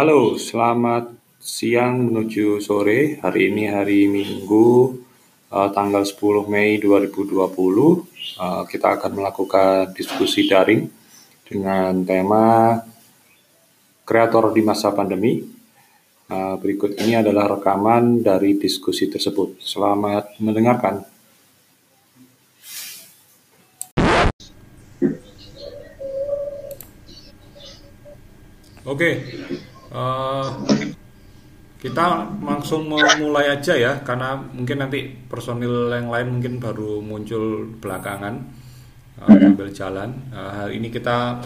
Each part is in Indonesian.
Halo, selamat siang menuju sore. Hari ini hari Minggu, uh, tanggal 10 Mei 2020. Uh, kita akan melakukan diskusi daring dengan tema kreator di masa pandemi. Uh, berikut ini adalah rekaman dari diskusi tersebut. Selamat mendengarkan. Oke, uh, kita langsung memulai aja ya, karena mungkin nanti personil yang lain mungkin baru muncul belakangan uh, ambil jalan. Uh, hari ini kita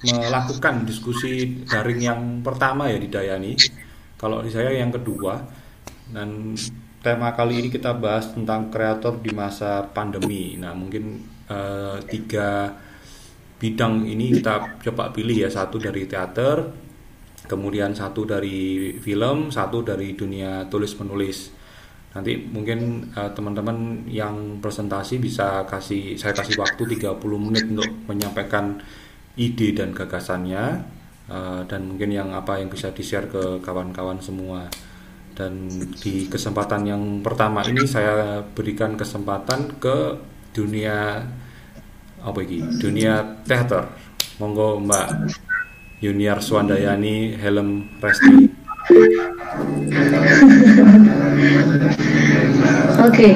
melakukan diskusi daring yang pertama ya di Dayani. Kalau di saya yang kedua dan tema kali ini kita bahas tentang kreator di masa pandemi. Nah mungkin uh, tiga bidang ini kita coba pilih ya satu dari teater kemudian satu dari film satu dari dunia tulis menulis nanti mungkin uh, teman-teman yang presentasi bisa kasih saya kasih waktu 30 menit untuk menyampaikan ide dan gagasannya uh, dan mungkin yang apa yang bisa di share ke kawan-kawan semua. Dan di kesempatan yang pertama ini saya berikan kesempatan ke dunia apa ini dunia teater. Monggo Mbak Yuniar Swandayani Helm Resti Oke.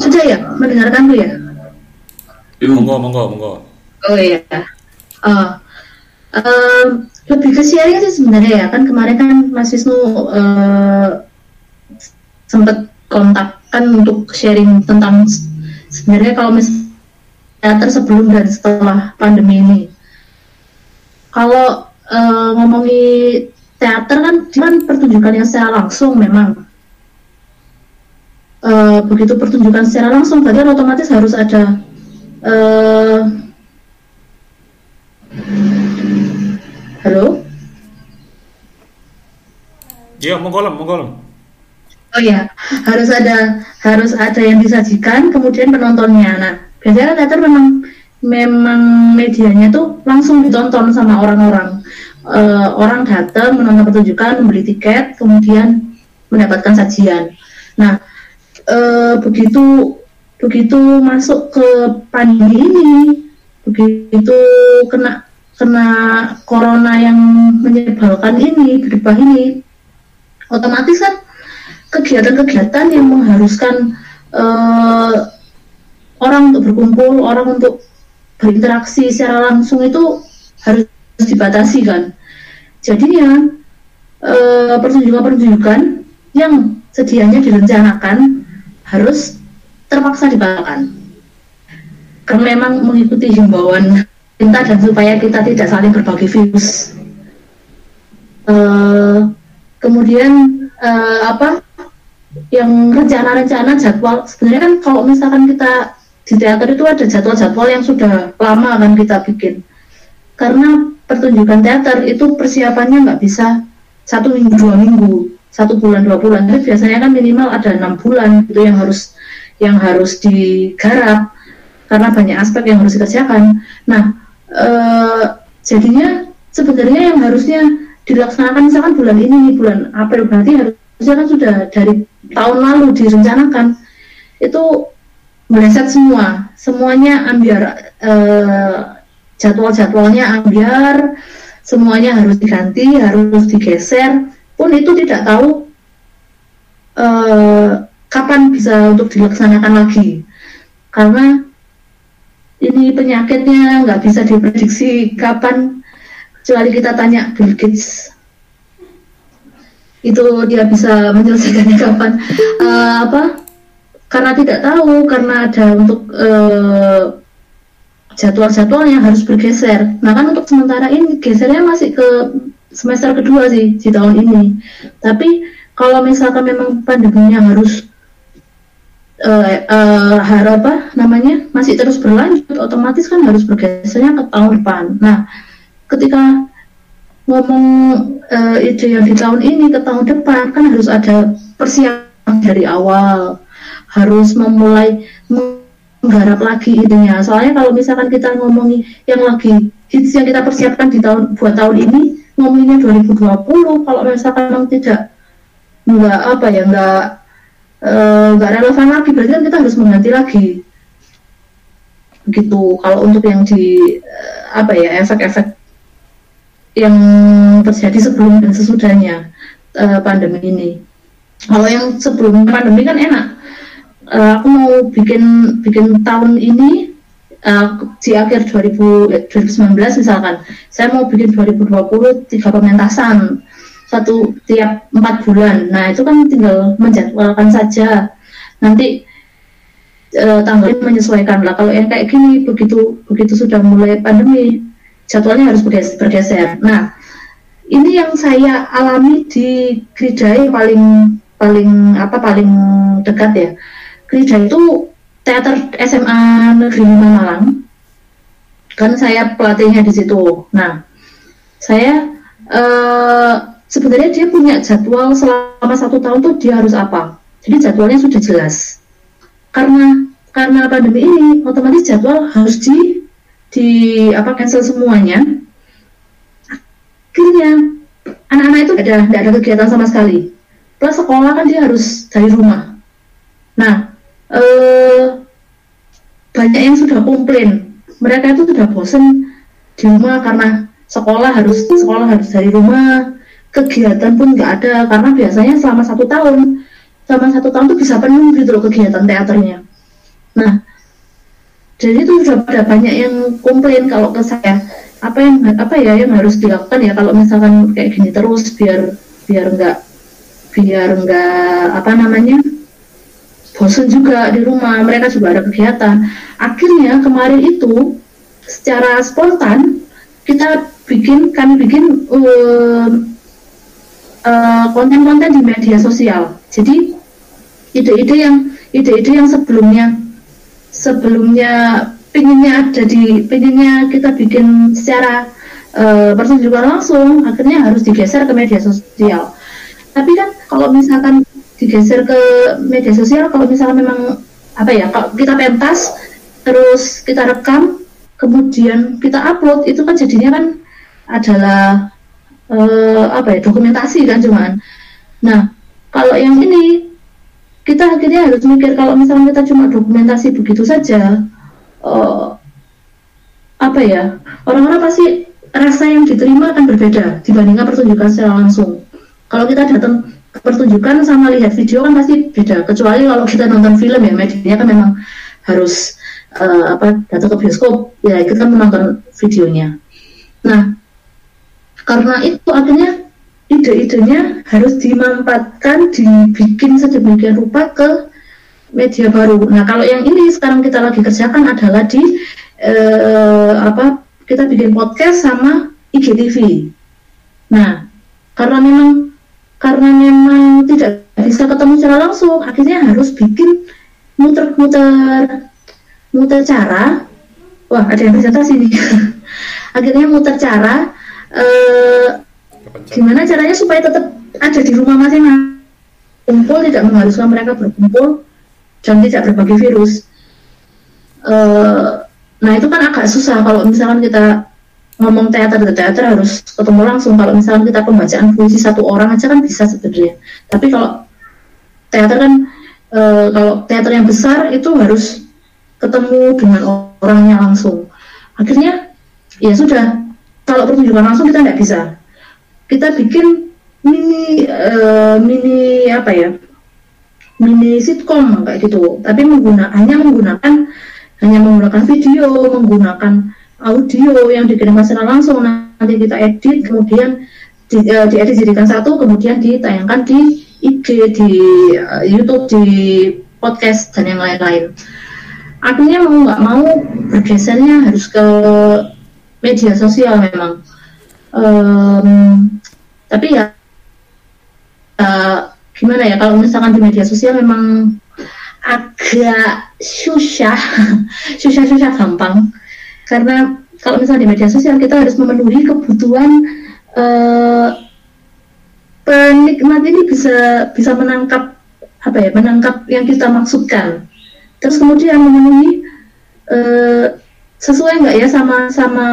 Sudah ya mendengarkan ya? Monggo, monggo, monggo. Oh iya. Uh, uh, lebih ke sharing sih sebenarnya ya kan kemarin kan Mas Wisnu uh, sempat kontak kan untuk sharing tentang sebenarnya kalau misalnya teater sebelum dan setelah pandemi ini. Kalau uh, ngomongi teater kan kan pertunjukan yang secara langsung memang uh, begitu pertunjukan secara langsung berarti otomatis harus ada uh, halo Iya, monggo monggo Oh ya, harus ada harus ada yang disajikan, kemudian penontonnya. Nah, biasanya kan teater memang memang medianya tuh langsung ditonton sama orang-orang. Uh, orang datang menonton pertunjukan, membeli tiket, kemudian mendapatkan sajian. Nah, uh, begitu begitu masuk ke pandemi ini, begitu kena kena corona yang menyebalkan ini, berubah ini, otomatis kan kegiatan-kegiatan yang mengharuskan uh, orang untuk berkumpul, orang untuk berinteraksi secara langsung itu harus dibatasi kan. Jadinya uh, pertunjukan-pertunjukan yang sedianya direncanakan harus terpaksa dibatalkan. Karena memang mengikuti himbauan pemerintah dan supaya kita tidak saling berbagi virus. Uh, kemudian uh, apa yang rencana-rencana jadwal sebenarnya kan kalau misalkan kita di teater itu ada jadwal-jadwal yang sudah lama kan kita bikin. Karena pertunjukan teater itu persiapannya nggak bisa satu minggu dua minggu satu bulan dua bulan. Tapi biasanya kan minimal ada enam bulan itu yang harus yang harus digarap karena banyak aspek yang harus dikerjakan. Nah eh, jadinya sebenarnya yang harusnya dilaksanakan misalkan bulan ini bulan April berarti harusnya kan sudah dari tahun lalu direncanakan. Itu meleset semua. Semuanya ambiar eh, jadwal-jadwalnya ambiar semuanya harus diganti harus digeser. Pun itu tidak tahu eh, kapan bisa untuk dilaksanakan lagi. Karena ini penyakitnya nggak bisa diprediksi kapan. Kecuali kita tanya Bill Gates. Itu dia bisa menyelesaikannya kapan. Uh, apa karena tidak tahu karena ada untuk uh, jadwal-jadwalnya harus bergeser. Nah kan untuk sementara ini gesernya masih ke semester kedua sih di tahun ini. Tapi kalau misalkan memang pandeminya harus uh, uh, apa namanya masih terus berlanjut otomatis kan harus bergesernya ke tahun depan. Nah ketika ngomong uh, ide yang di tahun ini ke tahun depan kan harus ada persiapan dari awal harus memulai menggarap lagi idenya. Soalnya kalau misalkan kita ngomongi yang lagi hits yang kita persiapkan di tahun buat tahun ini ngomonginnya 2020 kalau misalkan memang tidak nggak apa ya nggak eh, nggak relevan lagi berarti kan kita harus mengganti lagi. Gitu. Kalau untuk yang di uh, apa ya efek-efek yang terjadi sebelum dan sesudahnya uh, pandemi ini. Kalau yang sebelum pandemi kan enak uh, aku mau bikin bikin tahun ini uh, di akhir 2000, 2019 misalkan saya mau bikin 2020 tiga pementasan satu tiap empat bulan. Nah itu kan tinggal menjadwalkan saja. Nanti e, tanggalnya menyesuaikan lah. Kalau yang kayak gini begitu begitu sudah mulai pandemi jadwalnya harus bergeser. Nah ini yang saya alami di gereja paling paling apa paling dekat ya. Gereja itu teater SMA Negeri Malang. Kan saya pelatihnya di situ. Nah saya uh, sebenarnya dia punya jadwal selama satu tahun tuh dia harus apa. Jadi jadwalnya sudah jelas. Karena karena pandemi ini otomatis jadwal harus di di apa cancel semuanya. Akhirnya anak-anak itu ada tidak ada kegiatan sama sekali. Plus sekolah kan dia harus dari rumah. Nah, eh, banyak yang sudah komplain. Mereka itu sudah bosan di rumah karena sekolah harus sekolah harus dari rumah, kegiatan pun nggak ada karena biasanya selama satu tahun selama satu tahun tuh bisa penuh gitu loh kegiatan teaternya. Nah jadi itu sudah ada banyak yang komplain kalau ke saya. Apa yang apa ya yang harus dilakukan ya kalau misalkan kayak gini terus biar biar nggak biar nggak apa namanya bosan juga di rumah mereka juga ada kegiatan akhirnya kemarin itu secara spontan kita bikin kami bikin um, Eh, konten-konten uh, di media sosial. Jadi ide-ide yang ide-ide yang sebelumnya sebelumnya pinginnya ada di pinginnya kita bikin secara uh, pertunjukan langsung akhirnya harus digeser ke media sosial. Tapi kan kalau misalkan digeser ke media sosial kalau misalkan memang apa ya kalau kita pentas terus kita rekam kemudian kita upload itu kan jadinya kan adalah uh, apa ya dokumentasi kan cuman nah kalau yang ini kita akhirnya harus mikir kalau misalnya kita cuma dokumentasi begitu saja uh, apa ya orang-orang pasti rasa yang diterima akan berbeda dibandingkan pertunjukan secara langsung. Kalau kita datang pertunjukan sama lihat video kan pasti beda kecuali kalau kita nonton film ya medianya kan memang harus uh, apa datang ke bioskop ya kita menonton videonya nah karena itu akhirnya ide-idenya harus dimanfaatkan dibikin sedemikian rupa ke media baru. Nah kalau yang ini sekarang kita lagi kerjakan adalah di eh, apa kita bikin podcast sama IGTV. Nah karena memang karena memang tidak bisa ketemu secara langsung, akhirnya harus bikin muter-muter muter cara. Wah ada yang presentasi nih. akhirnya muter cara uh, gimana caranya supaya tetap ada di rumah masing-masing kumpul tidak mengharuskan mereka berkumpul dan tidak berbagi virus uh, nah itu kan agak susah kalau misalkan kita ngomong teater ke teater harus ketemu langsung. Kalau misalkan kita pembacaan puisi satu orang aja kan bisa sebenarnya. Tapi kalau teater kan e, kalau teater yang besar itu harus ketemu dengan orangnya langsung. Akhirnya ya sudah. Kalau pertunjukan langsung kita nggak bisa. Kita bikin mini uh, mini apa ya? Mini sitkom kayak gitu. Tapi menggunakan hanya menggunakan hanya menggunakan video menggunakan audio yang dikirimkan secara langsung. Nanti kita edit kemudian di, uh, diedit jadikan satu kemudian ditayangkan di IG di uh, YouTube di podcast dan yang lain-lain. Artinya mau nggak mau bergesernya harus ke media sosial memang. Um, tapi ya uh, gimana ya kalau misalkan di media sosial memang agak susah. Susah-susah gampang karena kalau misalnya di media sosial kita harus memenuhi kebutuhan uh, penikmat ini bisa bisa menangkap apa ya menangkap yang kita maksudkan. Terus kemudian memenuhi uh, sesuai nggak ya sama sama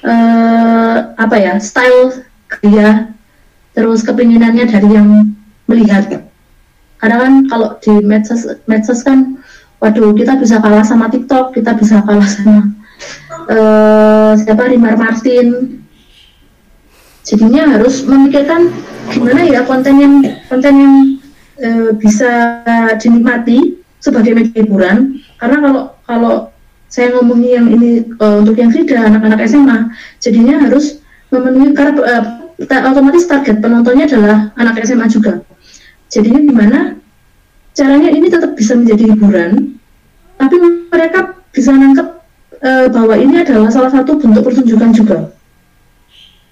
uh, apa ya style dia terus kepinginannya dari yang melihat. Karena kan kalau di medsos medsos kan waduh kita bisa kalah sama TikTok kita bisa kalah sama uh, siapa? Rimar Martin. Jadinya harus memikirkan gimana ya konten yang konten yang uh, bisa dinikmati sebagai media hiburan. Karena kalau kalau saya ngomongin yang ini uh, untuk yang Frida anak-anak SMA jadinya harus memenuhi karena uh, otomatis target penontonnya adalah anak SMA juga. Jadinya gimana? Caranya ini tetap bisa menjadi hiburan tapi mereka bisa nangkep uh, bahwa ini adalah salah satu bentuk pertunjukan juga.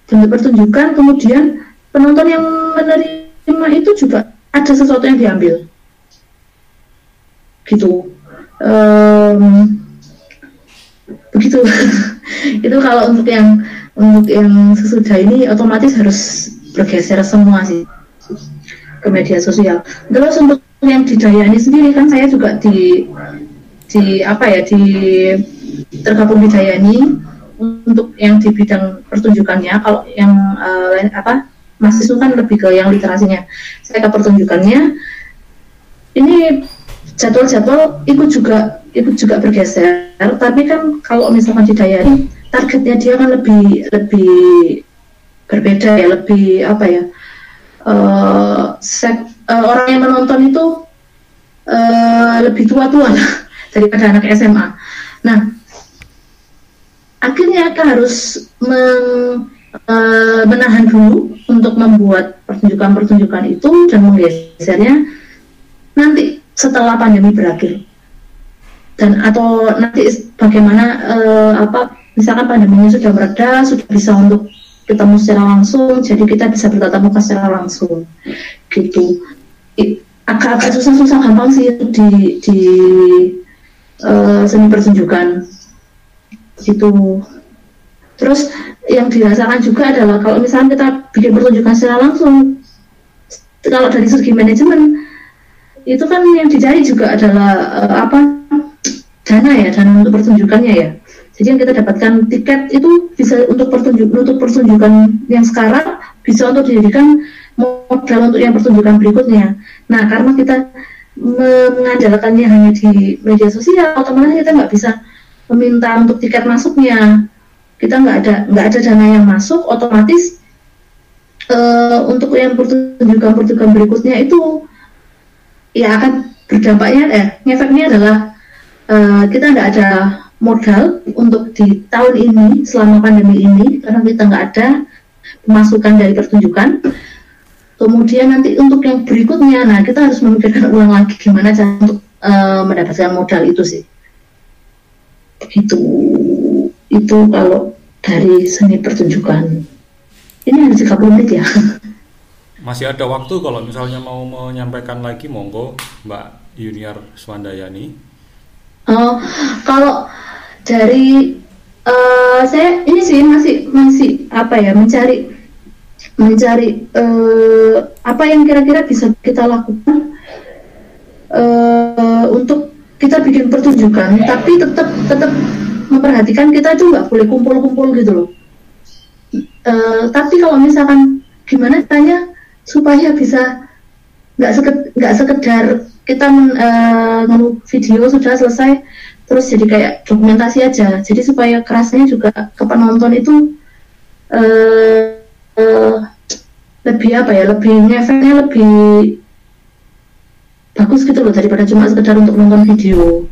Bentuk pertunjukan kemudian penonton yang menerima itu juga ada sesuatu yang diambil. Gitu. Um, begitu. Itu kalau untuk yang untuk yang sesudah ini otomatis harus bergeser semua sih ke media sosial. Terus untuk yang di Dayani sendiri kan saya juga di di apa ya di tergabung di Dayani untuk yang di bidang pertunjukannya. Kalau yang uh, apa mahasiswa kan lebih ke yang literasinya. Saya ke pertunjukannya. Ini jadwal-jadwal ikut juga ikut juga bergeser. Tapi kan kalau misalkan di Dayani targetnya dia kan lebih lebih berbeda ya lebih apa ya uh, sek, uh, orang yang menonton itu uh, lebih tua-tua daripada anak SMA nah akhirnya kita harus meng, uh, menahan dulu untuk membuat pertunjukan-pertunjukan itu dan menggesernya nanti setelah pandemi berakhir. Dan atau nanti bagaimana uh, apa misalkan pandeminya sudah mereda sudah bisa untuk ketemu secara langsung jadi kita bisa bertatap muka secara langsung. Gitu. Agak-agak susah-susah gampang sih di di uh, seni pertunjukan gitu terus yang dirasakan juga adalah kalau misalnya kita bikin pertunjukan secara langsung kalau dari segi manajemen itu kan yang dicari juga adalah uh, apa dana ya dana untuk pertunjukannya ya. Jadi yang kita dapatkan tiket itu bisa untuk pertunjuk untuk pertunjukan yang sekarang bisa untuk dijadikan modal untuk yang pertunjukan berikutnya. Nah karena kita mengandalkannya hanya di media sosial otomatis kita nggak bisa meminta untuk tiket masuknya. Kita nggak ada nggak ada dana yang masuk otomatis uh, untuk yang pertunjukan pertunjukan berikutnya itu ya akan berdampaknya eh efeknya adalah uh, kita nggak ada modal untuk di tahun ini selama pandemi ini karena kita nggak ada pemasukan dari pertunjukan. Kemudian nanti untuk yang berikutnya nah kita harus memikirkan ulang lagi gimana cara untuk uh, mendapatkan modal itu sih itu itu kalau dari seni pertunjukan ini harus 30 menit ya Masih ada waktu kalau misalnya mau menyampaikan lagi monggo Mbak Junior Swandayani. Oh, kalau dari uh, saya ini sih masih masih apa ya mencari mencari uh, apa yang kira-kira bisa kita lakukan uh, untuk kita bikin pertunjukan, tapi tetap tetap memperhatikan kita itu nggak boleh kumpul-kumpul gitu loh. Uh, tapi kalau misalkan gimana tanya supaya bisa nggak seked, nggak sekedar kita uh, video sudah selesai terus jadi kayak dokumentasi aja jadi supaya kerasnya juga ke penonton itu uh, uh, lebih apa ya lebih ngefeknya lebih bagus gitu loh daripada cuma sekedar untuk nonton video.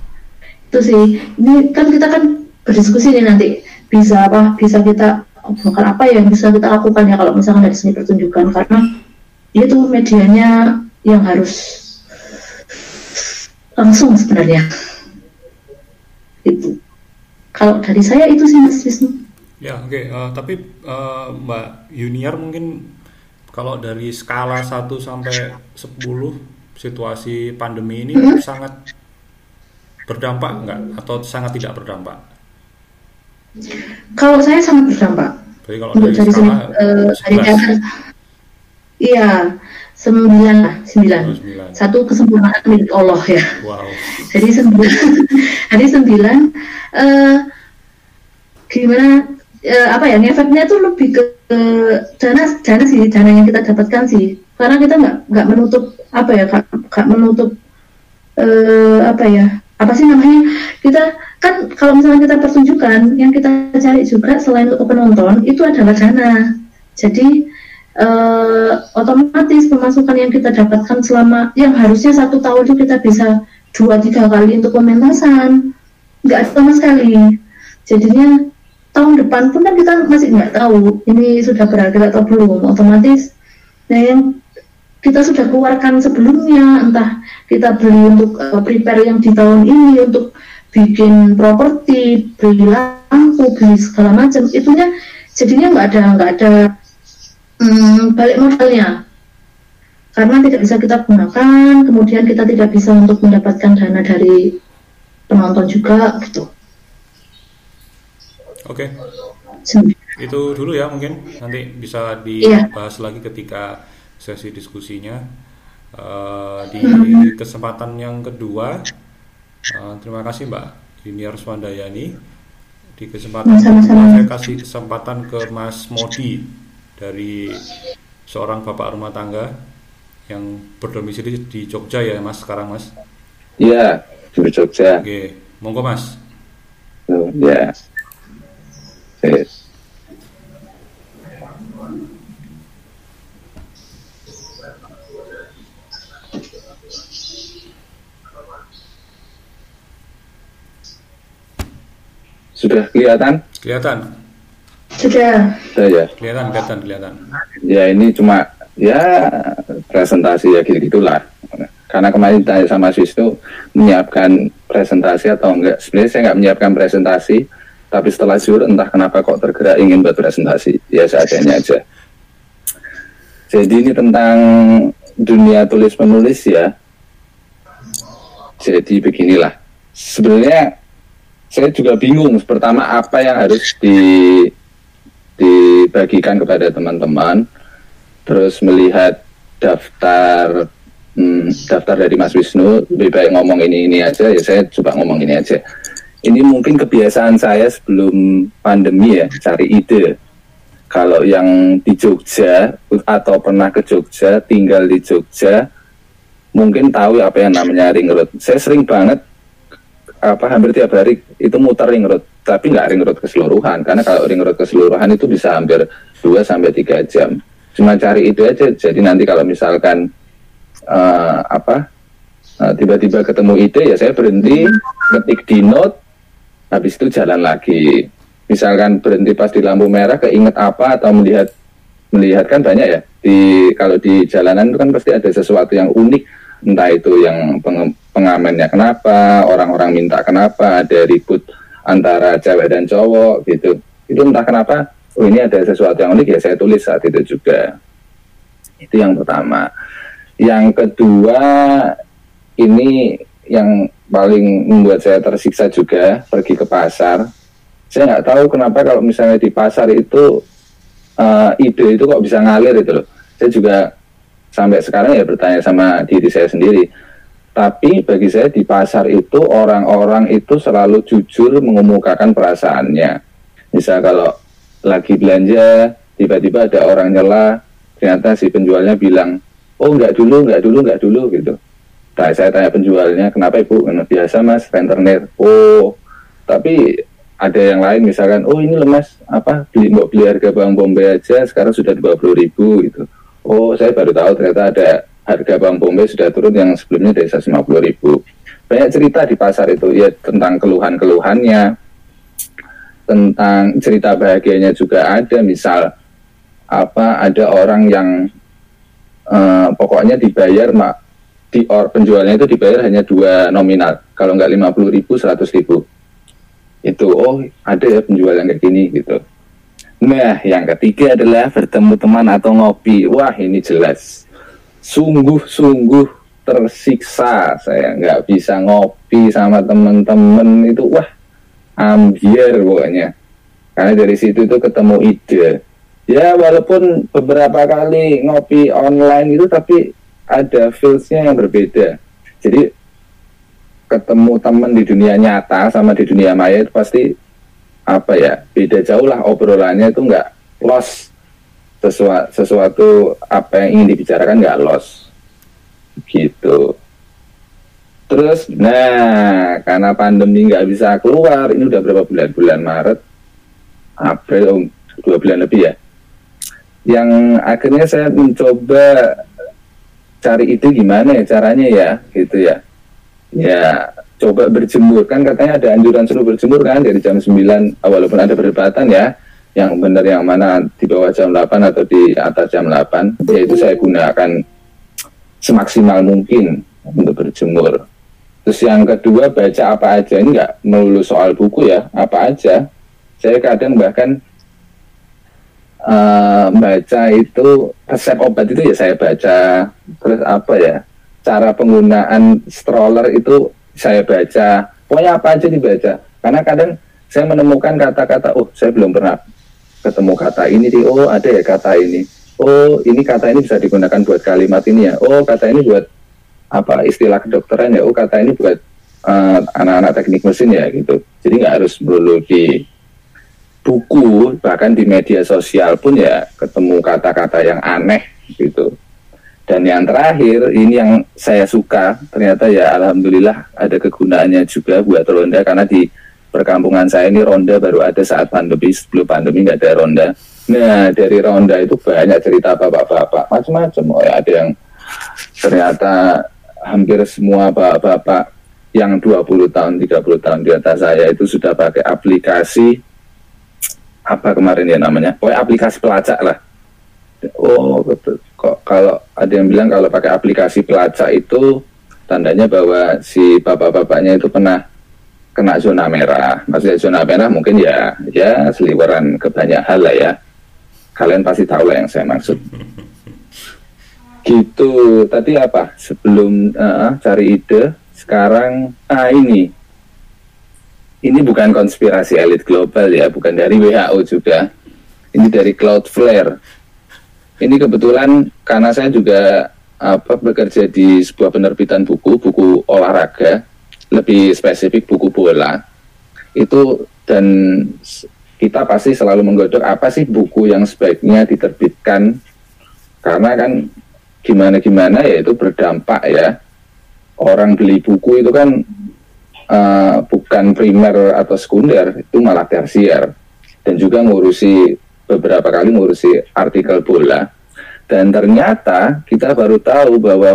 Itu sih. Ini kan kita kan berdiskusi nih nanti bisa apa bisa kita bakal apa yang bisa kita lakukan ya kalau misalkan dari seni pertunjukan. Karena itu medianya yang harus langsung sebenarnya. Itu. Kalau dari saya itu sih mas Wisnu. Ya oke. Okay. uh, eh, tapi uh, Mbak Junior mungkin kalau dari skala 1 sampai 10 situasi pandemi ini hmm? sangat berdampak enggak atau sangat tidak berdampak kalau saya sangat berdampak Jadi kalau dari, dari skala, sini, uh, Iya, sembilan lah, sembilan. Oh, sembilan. Satu kesempurnaan milik Allah ya. Wow. Jadi sembilan, jadi sembilan. Uh, gimana eh, apa ya efeknya itu lebih ke, ke dana dana sih dana yang kita dapatkan sih karena kita nggak nggak menutup apa ya nggak menutup eh, apa ya apa sih namanya? Kita kan kalau misalnya kita pertunjukan yang kita cari juga selain untuk penonton itu adalah dana jadi eh, otomatis pemasukan yang kita dapatkan selama yang harusnya satu tahun itu kita bisa dua tiga kali untuk pementasan. Nggak sama sekali. Jadinya tahun depan pun kan kita masih nggak tahu ini sudah berakhir atau belum. Otomatis nah yang kita sudah keluarkan sebelumnya entah kita beli untuk uh, prepare yang di tahun ini untuk bikin properti beli lampu beli segala macam. Itunya jadinya nggak ada nggak ada um, balik modalnya. Karena tidak bisa kita gunakan kemudian kita tidak bisa untuk mendapatkan dana dari penonton juga gitu. Oke. Okay. itu dulu ya mungkin. Nanti bisa dibahas yeah. lagi ketika sesi diskusinya uh, di kesempatan yang kedua. Uh, terima kasih Mbak Diniar Swandayani. Di kesempatan kedua saya kasih kesempatan ke Mas Modi dari seorang bapak rumah tangga yang berdomisili di Jogja ya Mas sekarang Mas. Iya di Jogja. Oke, monggo Mas. Ya. Yes. Sudah kelihatan? Kelihatan. Sudah. Sudah ya. Kelihatan, kelihatan, kelihatan. Ya ini cuma ya presentasi ya gitu gitulah. Karena kemarin tanya sama Wisnu menyiapkan presentasi atau enggak. Sebenarnya saya nggak menyiapkan presentasi, tapi setelah zuhur entah kenapa kok tergerak ingin buat presentasi. Ya seadanya aja. Jadi ini tentang dunia tulis menulis ya. Jadi beginilah. Sebenarnya saya juga bingung pertama apa yang harus di dibagikan kepada teman-teman terus melihat daftar hmm, daftar dari Mas Wisnu lebih baik ngomong ini ini aja ya saya coba ngomong ini aja. Ini mungkin kebiasaan saya sebelum pandemi ya cari ide. Kalau yang di Jogja atau pernah ke Jogja tinggal di Jogja mungkin tahu apa yang namanya ring road. Saya sering banget apa hampir tiap hari itu muter ring road tapi nggak ring road keseluruhan. Karena kalau ring road keseluruhan itu bisa hampir 2 sampai tiga jam. Cuma cari itu aja. Jadi nanti kalau misalkan uh, apa eh, tiba-tiba ketemu ide ya saya berhenti ketik di note habis itu jalan lagi. Misalkan berhenti pas di lampu merah keinget apa atau melihat melihat kan banyak ya. Di kalau di jalanan itu kan pasti ada sesuatu yang unik. Entah itu yang pengamennya kenapa, orang-orang minta kenapa, ada ribut antara cewek dan cowok gitu. Itu entah kenapa, oh ini ada sesuatu yang unik ya saya tulis saat itu juga. Itu yang pertama. Yang kedua, ini yang paling membuat saya tersiksa juga pergi ke pasar. Saya nggak tahu kenapa kalau misalnya di pasar itu uh, ide itu kok bisa ngalir itu loh. Saya juga sampai sekarang ya bertanya sama diri saya sendiri. Tapi bagi saya di pasar itu orang-orang itu selalu jujur mengemukakan perasaannya. Misal kalau lagi belanja, tiba-tiba ada orang nyela, ternyata si penjualnya bilang, oh nggak dulu, nggak dulu, nggak dulu gitu. Nah, saya tanya penjualnya, kenapa ibu? Biasa mas, rentenir. Oh, tapi ada yang lain misalkan, oh ini lemas, apa beli mau beli harga bawang bombay aja sekarang sudah dua puluh ribu gitu oh saya baru tahu ternyata ada harga bawang bombay sudah turun yang sebelumnya dari 150 ribu. Banyak cerita di pasar itu ya tentang keluhan-keluhannya tentang cerita bahagianya juga ada. Misal apa ada orang yang uh, pokoknya dibayar mak di or penjualnya itu dibayar hanya dua nominal. Kalau nggak 50 ribu 100 ribu. Itu oh ada ya penjual yang kayak gini gitu. Nah, yang ketiga adalah bertemu teman atau ngopi. Wah, ini jelas. Sungguh-sungguh tersiksa. Saya nggak bisa ngopi sama teman-teman itu. Wah, ambiar pokoknya. Karena dari situ itu ketemu ide. Ya, walaupun beberapa kali ngopi online itu, tapi ada feelsnya yang berbeda. Jadi, ketemu teman di dunia nyata sama di dunia maya itu pasti apa ya beda jauh lah obrolannya itu nggak loss sesuatu, sesuatu apa yang ingin dibicarakan nggak loss gitu. Terus nah karena pandemi nggak bisa keluar ini udah berapa bulan? Bulan Maret? April oh, dua bulan lebih ya. Yang akhirnya saya mencoba cari itu gimana ya caranya ya gitu ya. Ya coba berjemur. Kan katanya ada anjuran suruh berjemur kan dari jam 9 walaupun ada perdebatan ya yang benar yang mana di bawah jam 8 atau di atas jam 8 yaitu saya gunakan semaksimal mungkin untuk berjemur. Terus yang kedua baca apa aja. Ini nggak melulu soal buku ya apa aja. Saya kadang bahkan uh, baca itu resep obat itu ya saya baca. Terus apa ya cara penggunaan stroller itu saya baca. Pokoknya apa aja dibaca. Karena kadang saya menemukan kata-kata oh saya belum pernah ketemu kata ini di oh ada ya kata ini. Oh ini kata ini bisa digunakan buat kalimat ini ya. Oh kata ini buat apa istilah kedokteran ya. Oh kata ini buat eh, anak-anak uh, teknik mesin ya gitu. Jadi nggak harus melulu di buku bahkan di media sosial pun ya ketemu kata-kata yang aneh gitu. Dan yang terakhir ini yang saya suka ternyata ya alhamdulillah ada kegunaannya juga buat ronda karena di perkampungan saya ini ronda baru ada saat pandemi sebelum pandemi nggak ada ronda. Nah dari ronda itu banyak cerita bapak-bapak macam-macam. Oh ya ada yang ternyata hampir semua bapak-bapak yang 20 tahun 30 tahun di atas saya itu sudah pakai aplikasi apa kemarin ya namanya, oh aplikasi pelacak lah. Oh betul kok kalau ada yang bilang kalau pakai aplikasi pelacak itu tandanya bahwa si bapak-bapaknya itu pernah kena zona merah. Maksudnya zona merah mungkin ya ya seliweran ke banyak hal lah ya. Kalian pasti tahu lah yang saya maksud. Gitu. Tadi apa? Sebelum uh, cari ide, sekarang ah ini. Ini bukan konspirasi elit global ya, bukan dari WHO juga. Ini dari Cloudflare ini kebetulan karena saya juga apa bekerja di sebuah penerbitan buku, buku olahraga, lebih spesifik buku bola. Itu dan kita pasti selalu menggodok apa sih buku yang sebaiknya diterbitkan. Karena kan gimana gimana ya itu berdampak ya. Orang beli buku itu kan uh, bukan primer atau sekunder itu malah tersier. Dan juga ngurusi beberapa kali ngurusi artikel bola. Dan ternyata kita baru tahu bahwa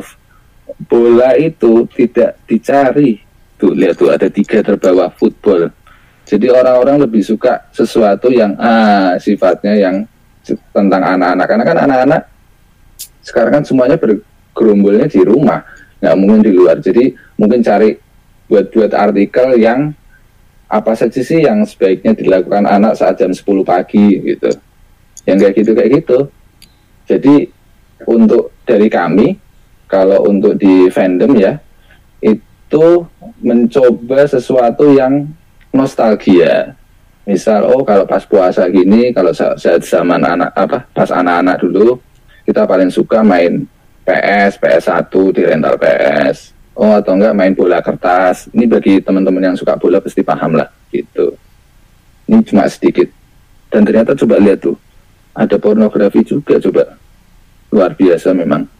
bola itu tidak dicari tuh lihat tuh ada tiga terbawa football. Jadi orang-orang lebih suka sesuatu yang ah sifatnya yang tentang anak-anak. Karena kan anak-anak sekarang kan semuanya bergerombolnya di rumah nggak mungkin di luar. Jadi mungkin cari buat-buat artikel yang apa saja sih yang sebaiknya dilakukan anak saat jam 10 pagi gitu. Yang kayak gitu kayak gitu. Jadi untuk dari kami kalau untuk di fandom ya itu mencoba sesuatu yang nostalgia. Misal oh kalau pas puasa gini kalau saat zaman anak apa pas anak-anak dulu kita paling suka main PS PS1 di rental PS oh atau enggak main bola kertas. Ini bagi teman-teman yang suka bola pasti paham lah gitu. Ini cuma sedikit. Dan ternyata coba lihat tuh ada pornografi juga coba. Luar biasa memang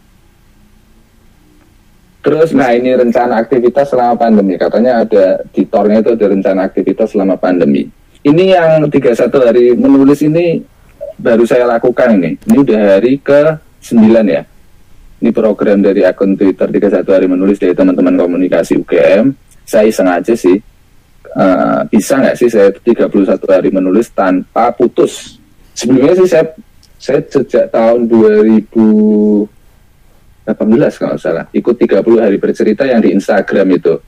terus nah ini rencana aktivitas selama pandemi. Katanya ada di tornya itu ada rencana aktivitas selama pandemi. Ini yang 31 hari menulis ini baru saya lakukan ini. Ini udah hari ke 9 ya. Ini program dari akun Twitter 31 hari menulis dari teman-teman komunikasi UGM saya sengaja sih uh, bisa nggak sih saya 31 hari menulis tanpa putus? Sebelumnya sih saya saya sejak tahun 2018 kalau salah. Ikut 30 hari bercerita yang di Instagram itu.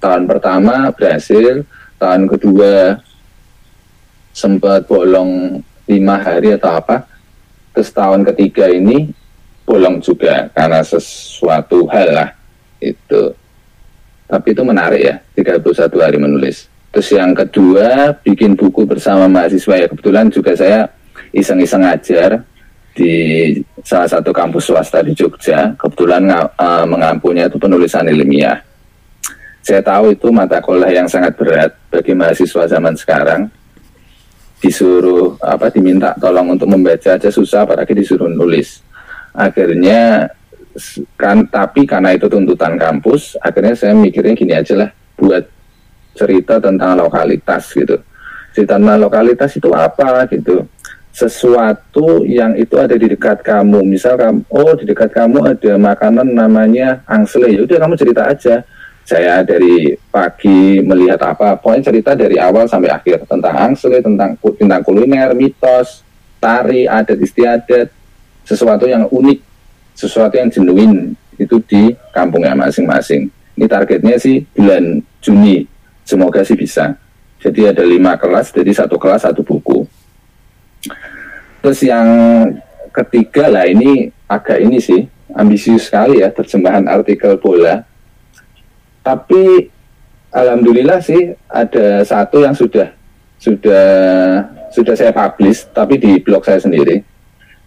Tahun pertama berhasil tahun kedua sempat bolong lima hari atau apa. Terus tahun ketiga ini bolong juga karena sesuatu hal lah itu. Tapi itu menarik ya 31 hari menulis. Terus yang kedua bikin buku bersama mahasiswa. Ya kebetulan juga saya iseng-iseng ngajar di salah satu kampus swasta di Jogja. Kebetulan uh, mengampunya itu penulisan ilmiah. Saya tahu itu mata kuliah yang sangat berat bagi mahasiswa zaman sekarang. disuruh apa diminta tolong untuk membaca aja susah apalagi disuruh nulis akhirnya kan tapi karena itu tuntutan kampus akhirnya saya mikirnya gini aja lah buat cerita tentang lokalitas gitu cerita tentang lokalitas itu apa gitu sesuatu yang itu ada di dekat kamu. Misal kamu oh di dekat kamu ada makanan namanya angsle. Ya udah kamu cerita aja. Saya dari pagi melihat apa pokoknya cerita dari awal sampai akhir tentang angsle tentang tentang kuliner mitos tari adat istiadat sesuatu yang unik sesuatu yang genuine itu di kampungnya masing-masing. Ini targetnya sih bulan Juni. Semoga sih bisa. Jadi ada lima kelas jadi satu kelas satu buku Terus yang ketiga lah ini agak ini sih ambisius sekali ya terjemahan artikel bola. Tapi alhamdulillah sih ada satu yang sudah sudah sudah saya publish tapi di blog saya sendiri.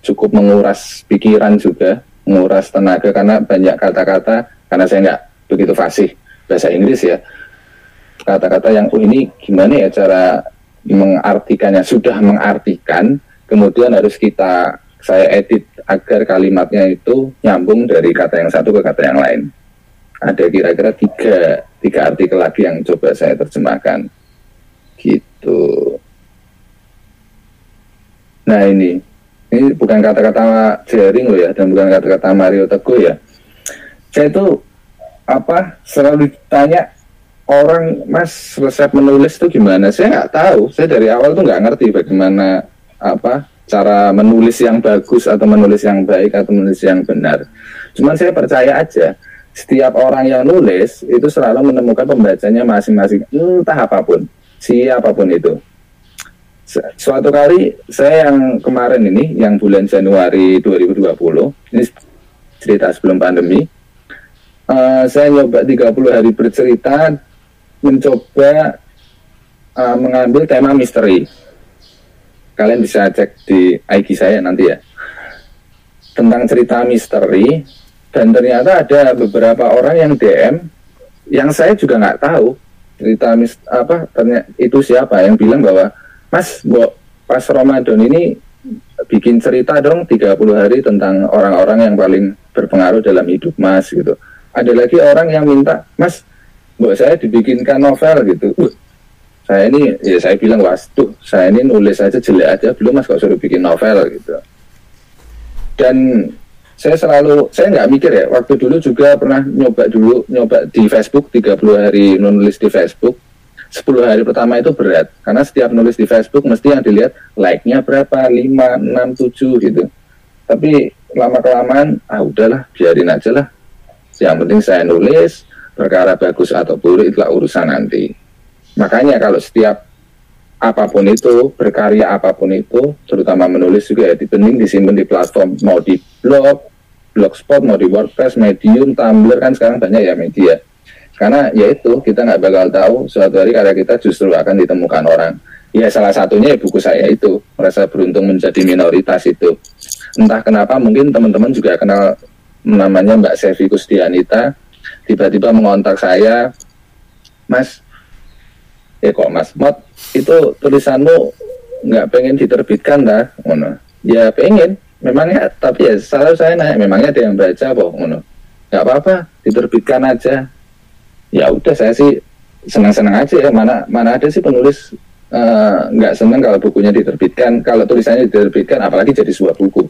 Cukup menguras pikiran juga, menguras tenaga karena banyak kata-kata karena saya nggak begitu fasih bahasa Inggris ya. Kata-kata yang oh ini gimana ya cara mengartikannya sudah mengartikan kemudian harus kita saya edit agar kalimatnya itu nyambung dari kata yang satu ke kata yang lain. Ada kira-kira tiga, tiga artikel lagi yang coba saya terjemahkan. Gitu. Nah ini, ini bukan kata-kata jaring loh ya, dan bukan kata-kata Mario Teguh ya. Saya itu apa selalu ditanya orang mas resep menulis itu gimana saya nggak tahu saya dari awal tuh nggak ngerti bagaimana apa cara menulis yang bagus atau menulis yang baik atau menulis yang benar. Cuman saya percaya aja setiap orang yang nulis itu selalu menemukan pembacanya masing-masing entah apa pun, siapa pun itu. Suatu kali saya yang kemarin ini yang bulan Januari 2020 ini cerita sebelum pandemi uh, saya nyoba 30 hari bercerita mencoba uh, mengambil tema misteri. Kalian bisa cek di IG saya nanti ya. Tentang cerita misteri dan ternyata ada beberapa orang yang DM yang saya juga nggak tahu cerita mis apa ternyata itu siapa yang bilang bahwa Mas Bo, pas Ramadan ini bikin cerita dong 30 hari tentang orang-orang yang paling berpengaruh dalam hidup Mas gitu. Ada lagi orang yang minta Mas buat saya dibikinkan novel gitu. Uh, saya ini ya saya bilang wastu saya ini nulis aja jelek aja. Belum mas kok suruh bikin novel gitu. Dan saya selalu saya nggak mikir ya waktu dulu juga pernah nyoba dulu nyoba di Facebook 30 hari nulis di Facebook. 10 hari pertama itu berat karena setiap nulis di Facebook mesti yang dilihat like-nya berapa 5, 6, 7 gitu. Tapi lama kelamaan ah udahlah biarin aja lah. Yang penting saya nulis perkara bagus atau buruk itulah urusan nanti Makanya kalau setiap apa pun itu, berkarya apa pun itu, terutama menulis juga ya, penting disimpan di platform, mau di blog, blogspot, mau di WordPress, Medium, Tumblr, kan sekarang banyak ya media. Karena ya itu, kita nggak bakal tahu suatu hari karya kita justru akan ditemukan orang. Ya salah satunya ya buku saya itu, merasa beruntung menjadi minoritas itu. Entah kenapa mungkin teman-teman juga kenal namanya Mbak Sevi Kusdianita, tiba-tiba mengontak saya, Mas, ya kok Mas Mot itu tulisanmu nggak pengen diterbitkan dah ngono. Ya pengen memangnya tapi ya selalu saya nanya memangnya ada yang baca kok ngono. Nggak apa-apa diterbitkan aja. Ya udah saya sih senang-senang aja ya mana mana ada sih penulis eh, nggak uh, senang kalau bukunya diterbitkan. Kalau tulisannya diterbitkan apalagi jadi sebuah buku.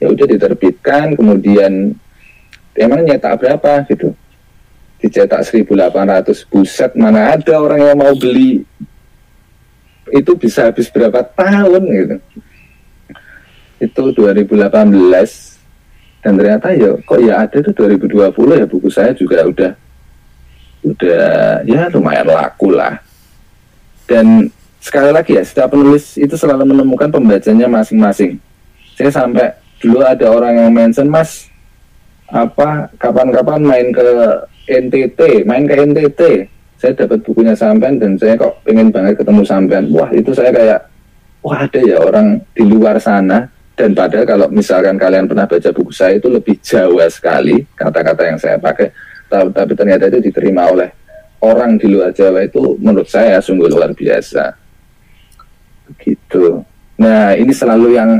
Ya udah diterbitkan kemudian emang nyetak berapa? Gitu dicetak 1800 buset mana ada orang yang mau beli. Itu bisa habis berapa tahun gitu. Itu 2018 dan ternyata ya kok ya ada tuh 2020 ya buku saya juga udah udah ya lumayan laku lah. Dan sekali lagi ya setiap penulis itu selalu menemukan pembacanya masing-masing. Saya sampai dulu ada orang yang mention mas apa kapan-kapan main ke NTT main ke NTT saya dapat bukunya sampean dan saya kok pengen banget ketemu sampean. Wah itu saya kayak wah ada ya orang di luar sana. Dan padahal kalau misalkan kalian pernah baca buku saya itu lebih Jawa sekali kata-kata yang saya pakai. Tapi, tapi ternyata itu diterima oleh orang di luar Jawa itu menurut saya sungguh luar biasa. Begitu. Nah, ini selalu yang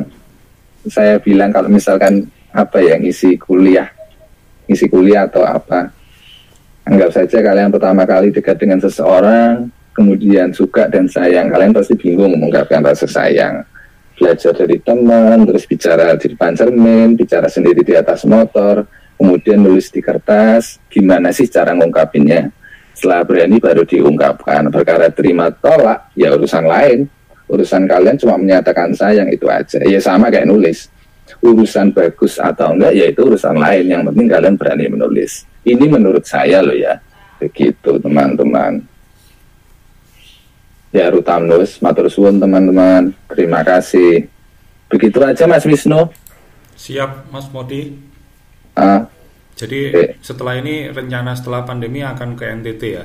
saya bilang kalau misalkan apa ya ngisi kuliah, ngisi kuliah atau apa. Anggap saja kalian pertama kali dekat dengan seseorang, kemudian suka dan sayang, kalian pasti bingung mengungkapkan rasa sayang. Belajar dari teman, terus bicara di depan cermin, bicara sendiri di atas motor, kemudian nulis di kertas, gimana sih cara ngungkapinnya? Setelah berani baru diungkapkan. Perkara terima tolak, ya urusan lain. Urusan kalian cuma menyatakan sayang itu aja. Ya sama kayak nulis. Urusan bagus atau enggak, ya itu urusan lain. Yang penting kalian berani menulis. Ini menurut saya loh ya. Begitu teman-teman. Ya Rutamnus, matur suwun teman-teman. Terima kasih. Begitu aja Mas Wisnu. Siap Mas Modi. Ah, Jadi Oke. setelah ini rencana setelah pandemi akan ke NTT ya.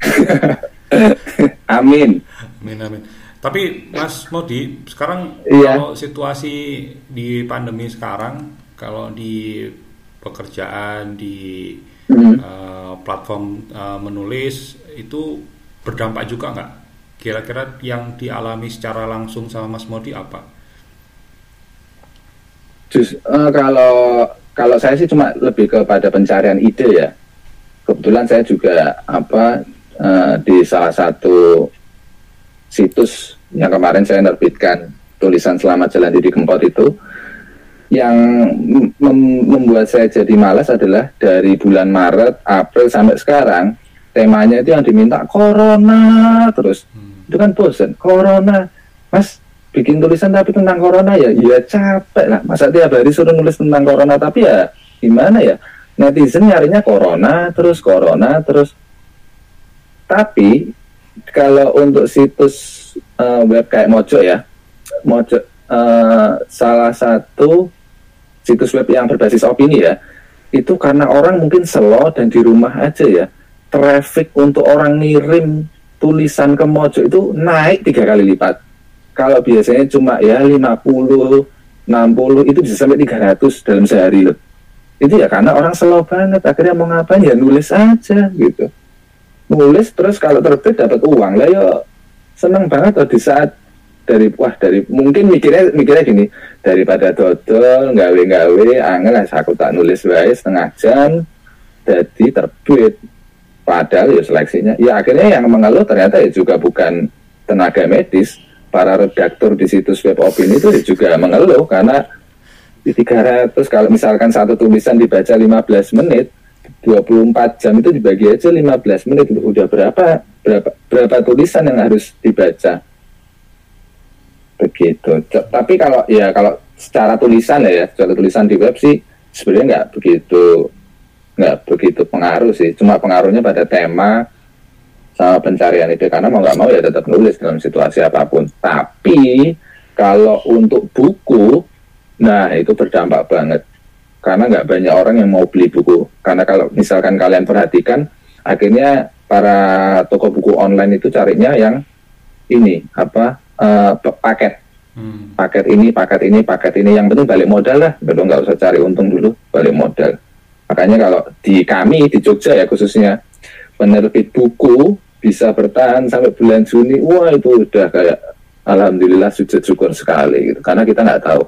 amin. Amin amin. Tapi Mas Modi, sekarang Iya. kalau situasi di pandemi sekarang, kalau di pekerjaan di Hmm. eh, platform eh, menulis itu berdampak juga nggak? Kira-kira yang dialami secara langsung sama Mas Modi apa? Jus, eh, kalau kalau saya sih cuma lebih kepada pencarian ide ya. Kebetulan saya juga apa eh, di salah satu situs yang kemarin saya nerbitkan tulisan selamat jalan Didi Kempot itu yang mem- mem- membuat saya jadi malas adalah dari bulan Maret, April sampai sekarang temanya itu yang diminta corona terus. Hmm. itu kan bosen corona. Mas bikin tulisan tapi tentang corona ya? Ya capek lah. Masa tiap hari suruh nulis tentang corona tapi ya gimana ya? Netizen nyarinya corona terus corona terus. Tapi kalau untuk situs eh, web kayak Mojo ya. Mojo eh, salah satu situs web yang berbasis opini ya. Itu karena orang mungkin slow dan di rumah aja ya. Traffic untuk orang ngirim tulisan ke Mojo itu naik tiga kali lipat. Kalau biasanya cuma ya 50 60 itu bisa sampai 300 dalam sehari loh. Itu ya karena orang slow banget akhirnya mau ngapain ya nulis aja gitu nulis terus kalau terbit dapat uang. Lah ya seneng banget loh di saat dari wah dari mungkin mikirnya mikirnya gini daripada dodol gawe gawe angel lah aku tak nulis wae setengah jam jadi terbit. Padahal ya seleksinya ya akhirnya yang mengeluh ternyata ya juga bukan tenaga medis. Para redaktur di situs web opini itu ya juga mengeluh karena di 300 kalau misalkan satu tulisan dibaca 15 menit 24 jam itu dibagi aja 15 menit. Udah berapa berapa berapa tulisan yang harus dibaca? Begitu. Tapi kalau ya kalau secara tulisan ya secara tulisan di web sih sebenarnya nggak begitu nggak begitu pengaruh sih. Cuma pengaruhnya pada tema sama pencarian itu karena mau nggak mau ya tetap nulis dalam situasi apa pun. Tapi kalau untuk buku nah itu berdampak banget karena nggak banyak orang yang mau beli buku. Karena kalau misalkan kalian perhatikan akhirnya para toko buku online itu carinya yang ini apa pe- paket. Hmm. paket ini paket ini paket ini. Yang penting balik modal lah. Belum nggak usah cari untung dulu balik modal. Makanya kalau di kami di Jogja ya khususnya penerbit buku bisa bertahan sampai bulan Juni. Wah itu udah kayak alhamdulillah sujud syukur sekali gitu. Karena kita nggak tahu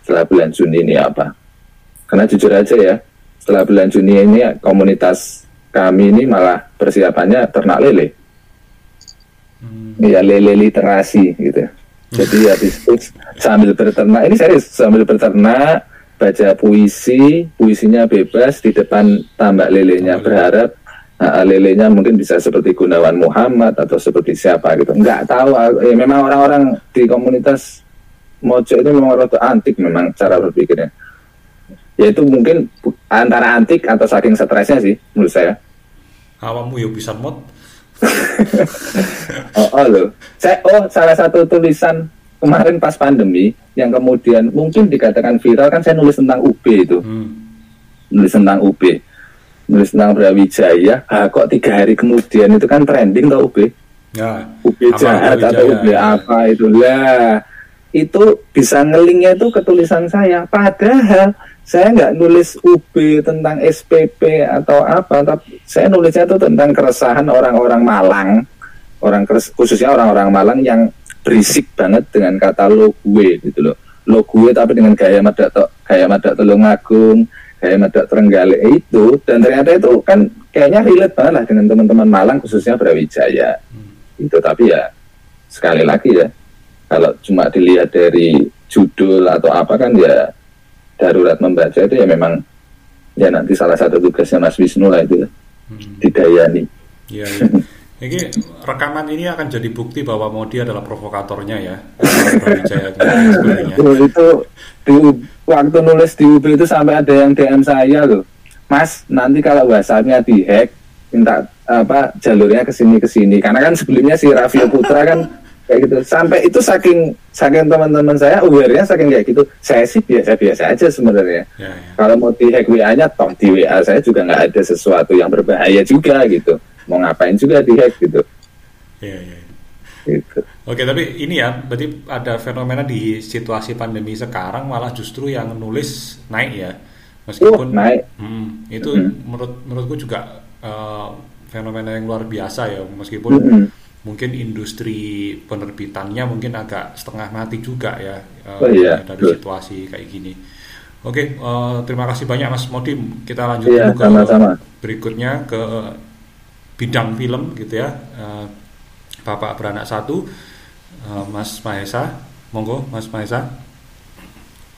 setelah bulan Juni ini apa karena jujur aja ya setelah bulan Juni ini komunitas kami ini malah persiapannya ternak lele. Hmm. ya lele literasi gitu. Jadi habis itu sambil berternak ini serius sambil berternak baca puisi puisinya bebas di depan tambak lelenya berharap uh, lelenya mungkin bisa seperti Gunawan Muhammad atau seperti siapa gitu. Nggak tahu ya, memang orang-orang di komunitas Mojo itu memang rada antik memang cara berpikirnya ya itu mungkin antara antik atau saking stresnya sih menurut saya Awakmu ya bisa mod. Oh, oh loh. Saya oh salah satu tulisan kemarin pas pandemi yang kemudian mungkin dikatakan viral kan saya nulis tentang UB itu, Hmm. nulis tentang UB, nulis tentang Brawijaya. Ah, kok tiga hari kemudian itu kan trending tau UB, Ya. UB jahat atau Brawijaya, UB ya. apa itu lah. Itu bisa ngelingnya itu ke tulisan saya. Padahal saya nggak nulis UB tentang SPP atau apa, tapi saya nulisnya itu tentang keresahan orang-orang Malang, orang khususnya orang-orang Malang yang berisik banget dengan kata lo gue gitu loh. Lo gue tapi dengan gaya madak to, gaya madak tolong agung gaya madak terenggalek itu. Dan ternyata itu kan kayaknya relate banget lah dengan teman-teman Malang khususnya Brawijaya. Hmm. itu tapi ya sekali lagi ya kalau cuma dilihat dari judul atau apa kan ya darurat membaca itu ya memang ya nanti salah satu tugasnya Mas Wisnu lah itu hmm. didayani. Iya. Ya. Ini rekaman ini akan jadi bukti bahwa Modi adalah provokatornya ya. itu, itu di, waktu nulis di UB itu sampai ada yang DM saya loh, Mas nanti kalau WhatsAppnya dihack minta apa jalurnya ke sini ke sini karena kan sebelumnya si Raffi Putra kan kayak gitu sampai itu saking saking teman-teman saya aware-nya saking kayak gitu saya sih biasa-biasa aja sebenarnya ya, ya. kalau mau di hack WA-nya toh di WA saya juga nggak ada sesuatu yang berbahaya juga gitu mau ngapain juga di hack gitu ya, ya. Gitu. Oke, tapi ini ya, berarti ada fenomena di situasi pandemi sekarang malah justru yang nulis naik ya, meskipun oh, naik. Hmm, itu hmm. menurut menurutku juga uh, fenomena yang luar biasa ya, meskipun hmm mungkin industri penerbitannya mungkin agak setengah mati juga ya uh, oh, iya. dari situasi kayak gini. Oke, uh, terima kasih banyak Mas Modim. Kita lanjut iya, ke sama-sama. berikutnya ke bidang film gitu ya. Uh, Bapak beranak satu, uh, Mas Mahesa. Monggo, Mas Mahesa.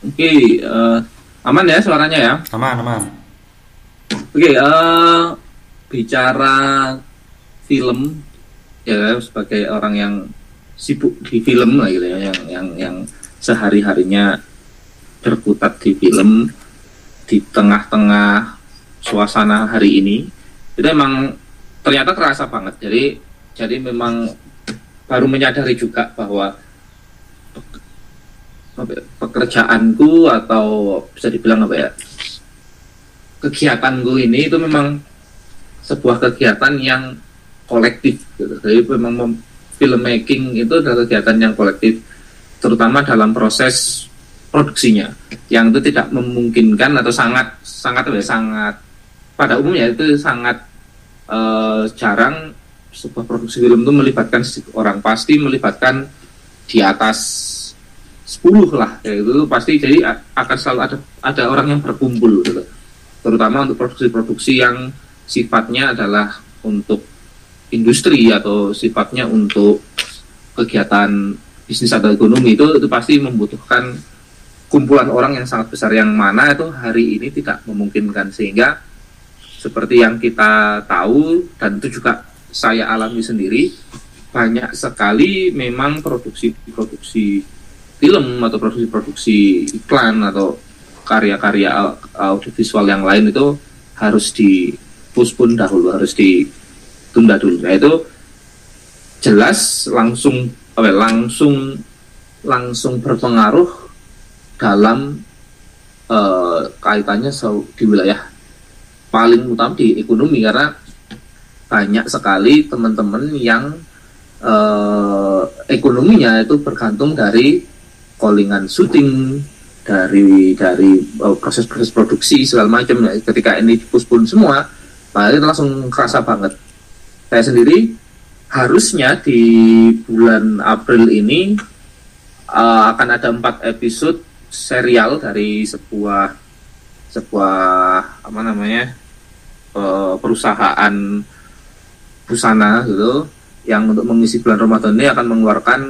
Oke, uh, aman ya suaranya ya? Aman, aman. Oke, uh, bicara film ya sebagai orang yang sibuk di film lah gitu ya yang yang yang sehari harinya berkutat di film di tengah-tengah suasana hari ini itu emang ternyata terasa banget. Jadi jadi memang baru menyadari juga bahwa ya, pekerjaanku atau bisa dibilang apa ya kegiatanku ini itu memang sebuah kegiatan yang kolektif gitu. Jadi memang filmmaking itu adalah kegiatan yang kolektif terutama dalam proses produksinya yang itu tidak memungkinkan atau sangat sangat ya sangat pada umumnya itu sangat uh, jarang sebuah produksi film itu melibatkan orang pasti melibatkan di atas 10 lah ya itu pasti jadi akan selalu ada ada orang yang berkumpul gitu. terutama untuk produksi-produksi yang sifatnya adalah untuk industri atau sifatnya untuk kegiatan bisnis atau ekonomi itu itu pasti membutuhkan kumpulan orang yang sangat besar. Yang mana itu hari ini tidak memungkinkan. Sehingga seperti yang kita tahu dan itu juga saya alami sendiri banyak sekali memang produksi-produksi film atau produksi-produksi iklan atau karya-karya audiovisual yang lain itu harus di puspun dahulu harus di tunda dulu nah itu jelas langsung apa langsung langsung berpengaruh dalam uh, kaitannya di wilayah paling utama di ekonomi. Karena banyak sekali teman-teman yang uh, ekonominya itu bergantung dari callingan syuting dari dari proses-proses produksi segala macam. Ya. ketika ini dipuspun semua nah itu langsung kerasa banget saya sendiri harusnya di bulan April ini uh, akan ada empat episode serial dari sebuah sebuah apa namanya uh, perusahaan busana gitu yang untuk mengisi bulan Ramadan ini akan mengeluarkan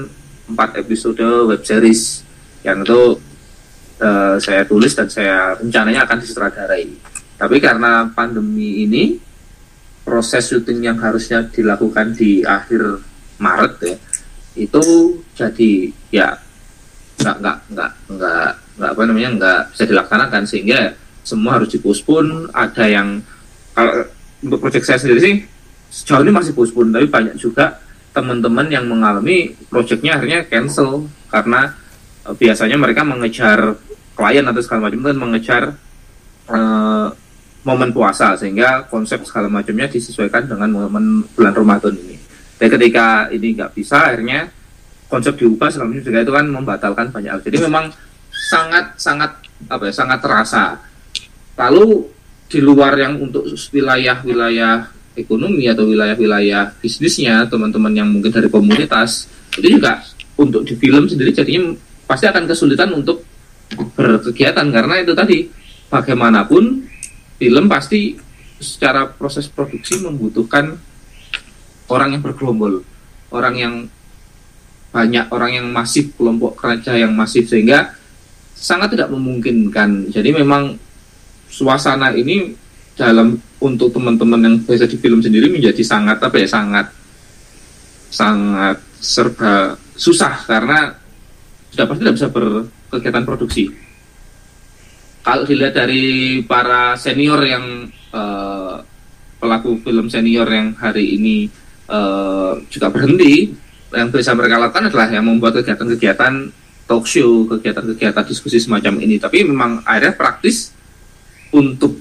empat episode web series yang itu uh, saya tulis dan saya rencananya akan disutradarai. Tapi karena pandemi ini proses syuting yang harusnya dilakukan di akhir Maret ya itu jadi ya nggak nggak nggak nggak nggak apa namanya nggak bisa dilaksanakan sehingga semua harus dipospon. Ada yang kalau untuk proyek saya sendiri sih sejauh ini masih pospon tapi banyak juga teman-teman yang mengalami proyeknya akhirnya cancel karena uh, biasanya mereka mengejar klien atau segala macam dan mengejar uh, momen puasa sehingga konsep segala macamnya disesuaikan dengan momen bulan Ramadan ini. Dan ketika ini nggak bisa, akhirnya konsep diubah segala macam juga itu kan membatalkan banyak hal. Jadi memang sangat sangat apa ya sangat terasa. Lalu di luar yang untuk wilayah-wilayah ekonomi atau wilayah-wilayah bisnisnya teman-teman yang mungkin dari komunitas itu juga untuk di film sendiri jadinya pasti akan kesulitan untuk berkegiatan karena itu tadi bagaimanapun film pasti secara proses produksi membutuhkan orang yang bergerombol, orang yang banyak, orang yang masif, kelompok kerja yang masif sehingga sangat tidak memungkinkan. Jadi memang suasana ini dalam untuk teman-teman yang biasa di film sendiri menjadi sangat apa ya sangat sangat serba susah karena sudah pasti tidak bisa berkegiatan produksi. Kalau dilihat dari para senior yang uh, pelaku film senior yang hari ini uh, juga berhenti, yang bisa mereka lakukan adalah yang membuat kegiatan-kegiatan talk show, kegiatan-kegiatan diskusi semacam ini. Tapi memang akhirnya praktis untuk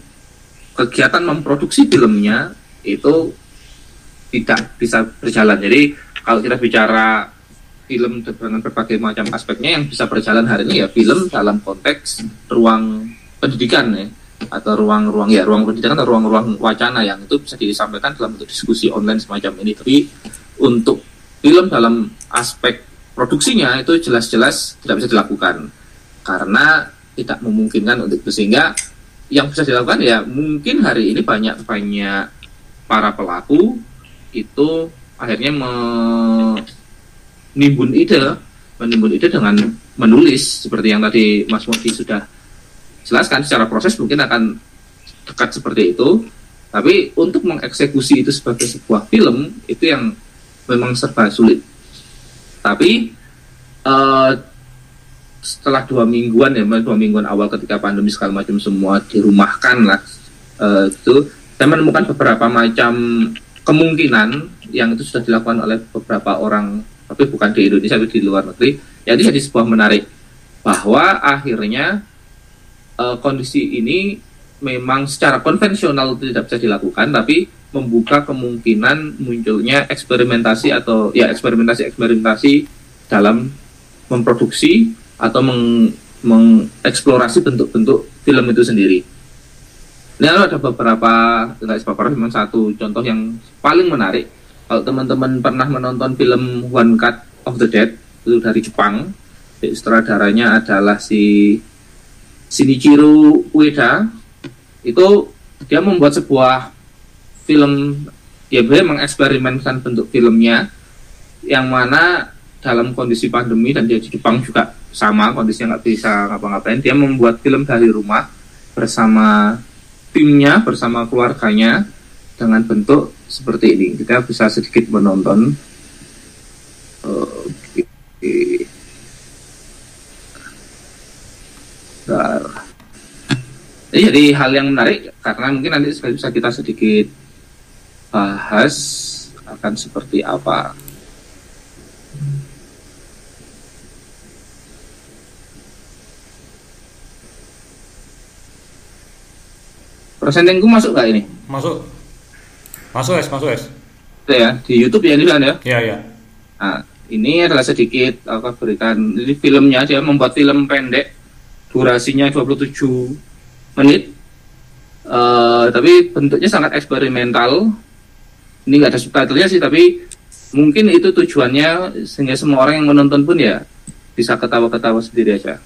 kegiatan memproduksi filmnya itu tidak bisa berjalan. Jadi kalau kita bicara film dengan berbagai macam aspeknya yang bisa berjalan hari ini ya film dalam konteks ruang pendidikan ya. Atau ruang-ruang ya ruang pendidikan atau ruang-ruang wacana yang itu bisa disampaikan dalam bentuk diskusi online semacam ini. Tapi untuk film dalam aspek produksinya itu jelas-jelas tidak bisa dilakukan. Karena tidak memungkinkan untuk itu. Sehingga yang bisa dilakukan ya mungkin hari ini banyak banyak para pelaku itu akhirnya menimbun ide menimbun ide dengan menulis seperti yang tadi Mas Modi sudah jelaskan secara proses mungkin akan dekat seperti itu. Tapi untuk mengeksekusi itu sebagai sebuah film itu yang memang serba sulit. Tapi uh, setelah dua mingguan ya dua mingguan awal ketika pandemi segala macam semua dirumahkan lah uh, itu saya menemukan beberapa macam kemungkinan yang itu sudah dilakukan oleh beberapa orang tapi bukan di Indonesia tapi di luar negeri ya itu jadi sebuah menarik bahwa akhirnya uh, kondisi ini memang secara konvensional tidak bisa dilakukan tapi membuka kemungkinan munculnya eksperimentasi atau ya eksperimentasi eksperimentasi dalam memproduksi atau meng, mengeksplorasi bentuk-bentuk film itu sendiri. Ini ada beberapa, tidak beberapa, memang satu contoh yang paling menarik. Kalau teman-teman pernah menonton film One Cut of the Dead itu dari Jepang, sutradaranya adalah si Shinichiro Ueda. Itu dia membuat sebuah film, dia mengeksperimenkan bentuk filmnya yang mana dalam kondisi pandemi dan dia di Jepang juga sama kondisinya nggak bisa ngapa-ngapain dia membuat film dari rumah bersama timnya bersama keluarganya dengan bentuk seperti ini kita bisa sedikit menonton oke jadi hal yang menarik karena mungkin nanti bisa kita sedikit bahas akan seperti apa Persentingku masuk nggak ini? Masuk. Masuk es, masuk es. Ya, di YouTube ya ini kan ya? Iya, iya. Nah, ini adalah sedikit aku berikan ini filmnya dia membuat film pendek durasinya 27 menit. Uh, tapi bentuknya sangat eksperimental. Ini nggak ada subtitlenya sih tapi mungkin itu tujuannya sehingga semua orang yang menonton pun ya bisa ketawa-ketawa sendiri aja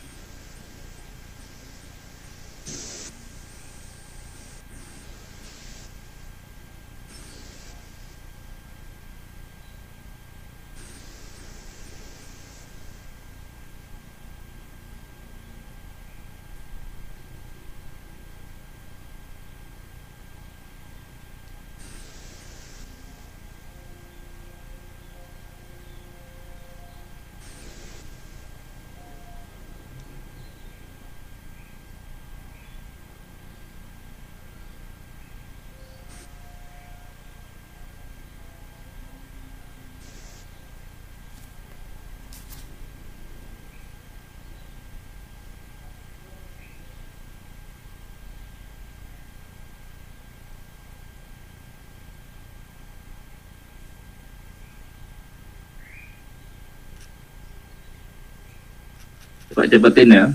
dapat jabatan ya.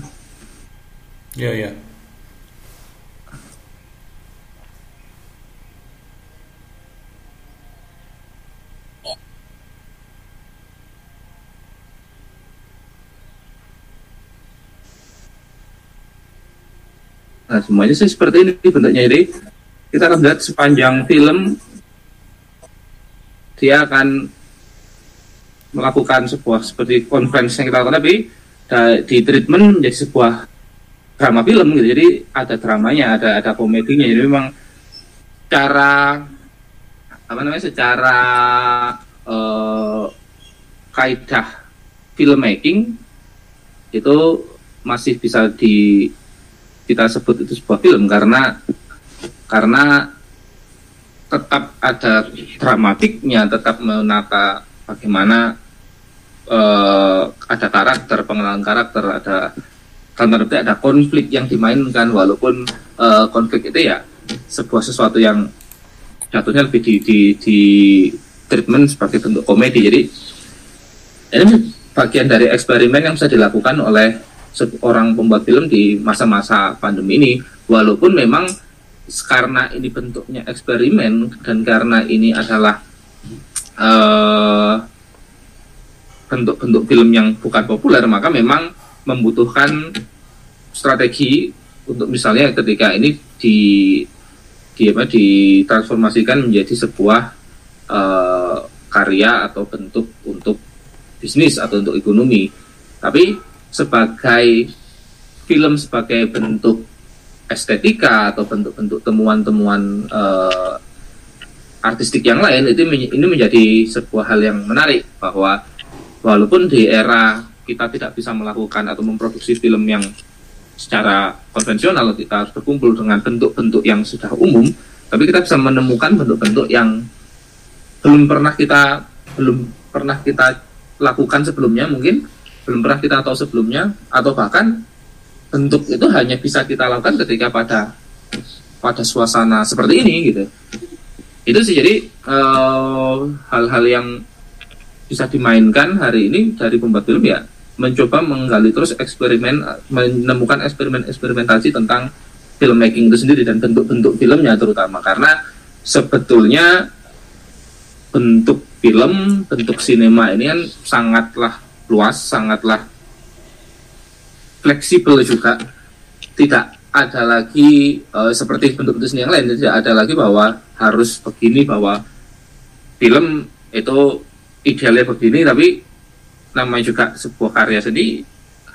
Ya, ya. Nah, semuanya sih seperti ini bentuknya. Jadi, kita akan lihat sepanjang film, dia akan melakukan sebuah seperti konferensi yang kita lakukan, tapi di treatment menjadi sebuah drama film gitu. Jadi ada dramanya, ada ada komedinya. Jadi memang cara apa namanya secara uh, kaidah filmmaking itu masih bisa di kita sebut itu sebuah film karena karena tetap ada dramatiknya, tetap menata bagaimana uh, ada karakter, pengenalan karakter, ada tanda ada konflik yang dimainkan walaupun uh, konflik itu ya sebuah sesuatu yang jatuhnya lebih di, di, di treatment sebagai bentuk komedi. Jadi ini bagian dari eksperimen yang bisa dilakukan oleh seorang pembuat film di masa-masa pandemi ini. Walaupun memang karena ini bentuknya eksperimen dan karena ini adalah eh, bentuk-bentuk film yang bukan populer, maka memang membutuhkan strategi untuk misalnya ketika ini di di apa ditransformasikan menjadi sebuah uh, karya atau bentuk untuk bisnis atau untuk ekonomi. Tapi sebagai film sebagai bentuk estetika atau bentuk-bentuk temuan-temuan uh, artistik yang lain itu ini menjadi sebuah hal yang menarik bahwa walaupun di era kita tidak bisa melakukan atau memproduksi film yang secara konvensional kita harus berkumpul dengan bentuk-bentuk yang sudah umum tapi kita bisa menemukan bentuk-bentuk yang belum pernah kita belum pernah kita lakukan sebelumnya mungkin belum pernah kita tahu sebelumnya atau bahkan bentuk itu hanya bisa kita lakukan ketika pada pada suasana seperti ini gitu. Itu sih jadi eh, hal-hal uh, yang bisa dimainkan hari ini dari pembuat film ya mencoba menggali terus eksperimen menemukan eksperimen-eksperimentasi tentang filmmaking itu sendiri dan bentuk-bentuk filmnya terutama karena sebetulnya bentuk film, bentuk sinema ini kan sangatlah luas, sangatlah fleksibel juga. Tidak ada lagi uh, seperti bentuk-bentuk seni yang lain, tidak ada lagi bahwa harus begini bahwa film itu idealnya begini, tapi namanya juga sebuah karya seni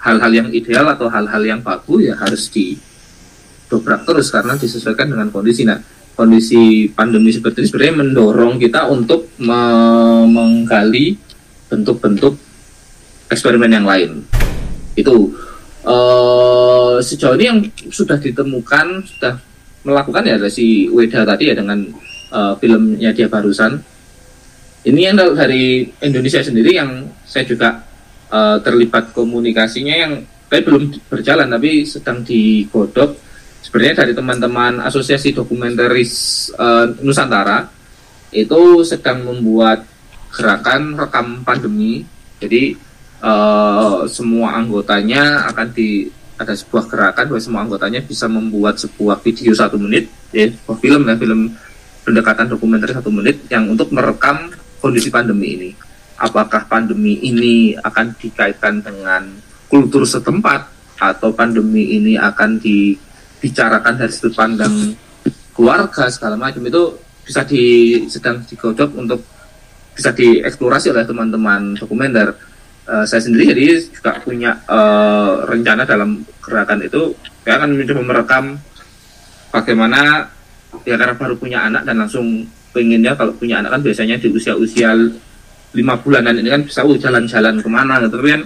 hal-hal yang ideal atau hal-hal yang bagus ya harus didobrak terus karena disesuaikan dengan kondisi. Nah kondisi pandemi seperti ini sebenarnya mendorong kita untuk me menggali bentuk-bentuk eksperimen yang lain. Itu uh, sejauh ini yang sudah ditemukan sudah melakukan ya ada si Weda tadi ya dengan uh, filmnya dia barusan ini yang dari Indonesia sendiri yang saya juga uh, terlibat komunikasinya yang tapi belum berjalan tapi sedang digodok. Sebenarnya dari teman-teman asosiasi dokumentaris uh, Nusantara itu sedang membuat gerakan rekam pandemi. Jadi uh, semua anggotanya akan di ada sebuah gerakan bahwa semua anggotanya bisa membuat sebuah video satu menit ya sebuah film ya film pendekatan dokumenter satu menit yang untuk merekam kondisi pandemi ini. Apakah pandemi ini akan dikaitkan dengan kultur setempat atau pandemi ini akan dibicarakan dari sudut pandang keluarga segala macam itu bisa di sedang digodok untuk bisa dieksplorasi oleh teman-teman dokumenter. Uh, saya sendiri jadi juga punya uh, rencana dalam gerakan itu saya akan mencoba merekam bagaimana ya karena baru punya anak dan langsung pengennya kalau punya anak kan biasanya di usia-usia lima bulanan ini kan bisa uh, jalan-jalan ke mana? Gitu. Tapi kan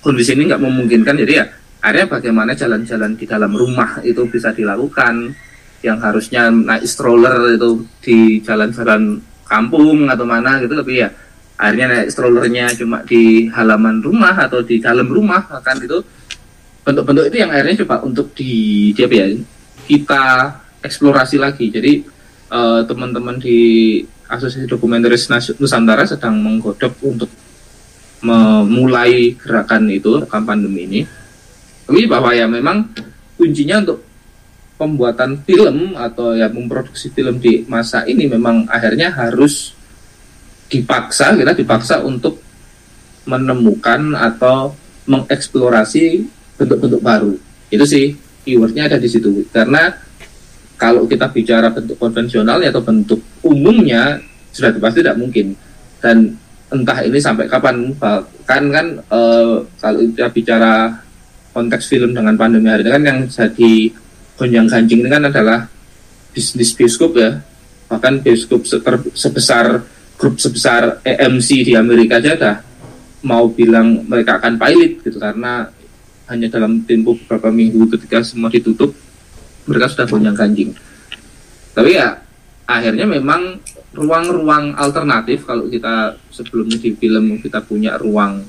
kondisi ini nggak memungkinkan. Jadi ya akhirnya bagaimana jalan-jalan di dalam rumah itu bisa dilakukan. Yang harusnya naik stroller itu di jalan-jalan kampung atau mana gitu. Tapi ya akhirnya naik strollernya cuma di halaman rumah atau di dalam rumah kan itu bentuk-bentuk itu yang akhirnya coba untuk di, di apa ya kita eksplorasi lagi. Jadi uh, teman-teman di Asosiasi Dokumentaris Nusantara sedang menggodok untuk memulai gerakan itu rekam pandemi ini. Tapi bahwa ya memang kuncinya untuk pembuatan film atau ya memproduksi film di masa ini memang akhirnya harus dipaksa kita dipaksa untuk menemukan atau mengeksplorasi bentuk-bentuk baru itu sih keywordnya ada di situ karena kalau kita bicara bentuk konvensional atau bentuk umumnya sudah pasti tidak mungkin. Dan entah ini sampai kapan kan kan uh, kalau kita bicara konteks film dengan pandemi hari ini kan yang jadi gonjang ganjing ini kan adalah bisnis bioskop ya. Bahkan bioskop sebesar grup sebesar EMC di Amerika aja dah mau bilang mereka akan pilot gitu karena hanya dalam tempo beberapa minggu ketika semua ditutup mereka sudah gonjang ganjing. Tapi ya akhirnya memang ruang-ruang alternatif kalau kita sebelumnya di film kita punya ruang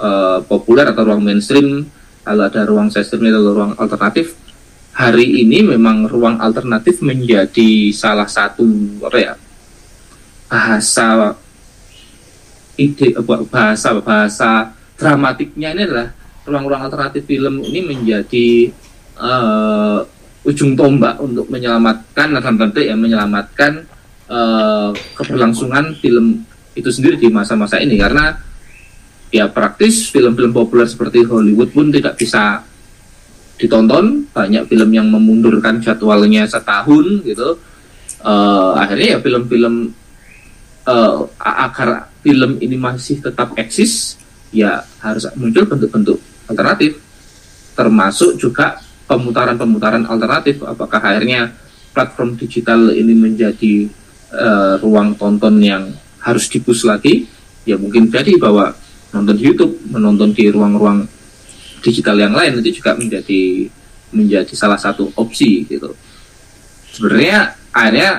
uh, populer atau ruang mainstream lalu ada ruang sistem atau ruang alternatif hari ini memang ruang alternatif menjadi salah satu apa ya bahasa ide bahasa bahasa dramatiknya ini adalah ruang-ruang alternatif film ini menjadi uh, ujung tombak untuk menyelamatkan dan tentu ya menyelamatkan uh, keberlangsungan film itu sendiri di masa-masa ini. Karena ya praktis film-film populer seperti Hollywood pun tidak bisa ditonton. Banyak film yang memundurkan jadwalnya setahun gitu. Uh, akhirnya ya film-film uh, agar film ini masih tetap eksis ya harus muncul bentuk-bentuk alternatif. Termasuk juga pemutaran-pemutaran alternatif. Apakah akhirnya platform digital ini menjadi uh, ruang tonton yang harus dibus lagi? Ya mungkin jadi bahwa nonton YouTube menonton di ruang-ruang digital yang lain itu juga menjadi menjadi salah satu opsi gitu. Sebenarnya akhirnya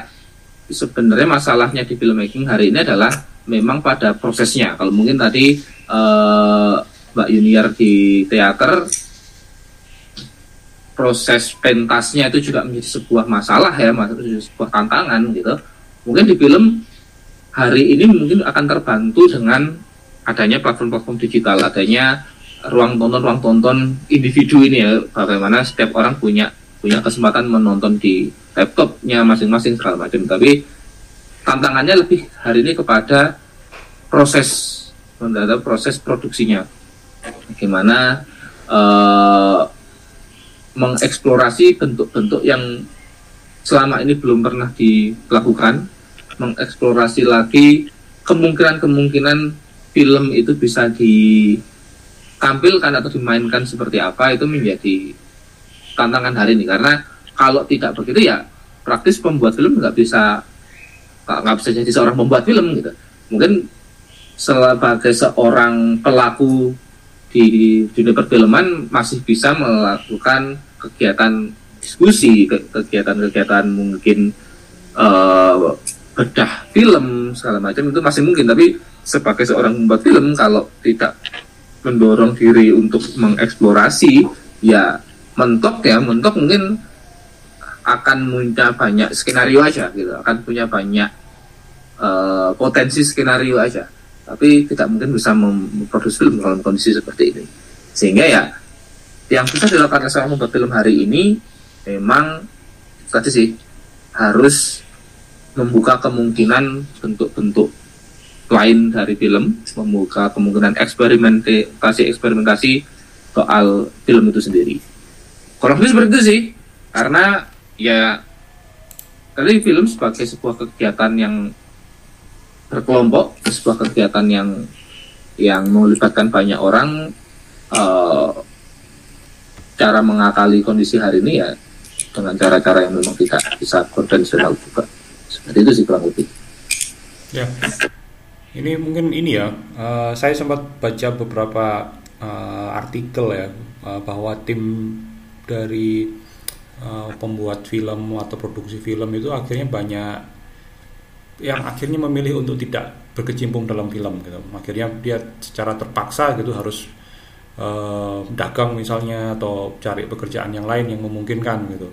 sebenarnya masalahnya di filmmaking hari ini adalah memang pada prosesnya. Kalau mungkin tadi uh, Mbak Junior di teater proses pentasnya itu juga menjadi sebuah masalah ya, sebuah tantangan gitu. Mungkin di film hari ini mungkin akan terbantu dengan adanya platform-platform digital, adanya ruang tonton ruang tonton individu ini ya, bagaimana setiap orang punya punya kesempatan menonton di laptopnya masing-masing segala macam. Tapi tantangannya lebih hari ini kepada proses proses produksinya, bagaimana uh, mengeksplorasi bentuk-bentuk yang selama ini belum pernah dilakukan mengeksplorasi lagi kemungkinan-kemungkinan film itu bisa ditampilkan atau dimainkan seperti apa itu menjadi tantangan hari ini. Karena kalau tidak begitu ya praktis pembuat film nggak bisa nggak bisa jadi seorang pembuat film gitu. Mungkin sebagai seorang pelaku di dunia perfilman masih bisa melakukan kegiatan diskusi kegiatan-kegiatan mungkin uh, bedah film segala macam itu masih mungkin. Tapi sebagai seorang pembuat film kalau tidak mendorong diri untuk mengeksplorasi ya mentok ya mentok mungkin akan muncul banyak skenario aja gitu. Akan punya banyak uh, potensi skenario aja. Tapi tidak mungkin bisa memproduksi film dalam kondisi seperti ini. Sehingga ya yang bisa dilakukan seorang pembuat film hari ini memang tadi sih harus membuka kemungkinan bentuk-bentuk lain dari film, membuka kemungkinan eksperimentasi eksperimentasi soal film itu sendiri. Kurang lebih seperti itu sih, karena ya kali film sebagai sebuah kegiatan yang berkelompok, sebuah kegiatan yang yang melibatkan banyak orang, uh, cara mengakali kondisi hari ini ya dengan cara-cara yang memang tidak bisa konvensional juga. Seperti itu sih kurang lebih. Ya. Ini mungkin ini ya uh, saya sempat baca beberapa uh, artikel ya uh, bahwa tim dari uh, pembuat film atau produksi film itu akhirnya banyak yang akhirnya memilih untuk tidak berkecimpung dalam film gitu. Akhirnya dia secara terpaksa gitu harus uh, dagang misalnya atau cari pekerjaan yang lain yang memungkinkan gitu.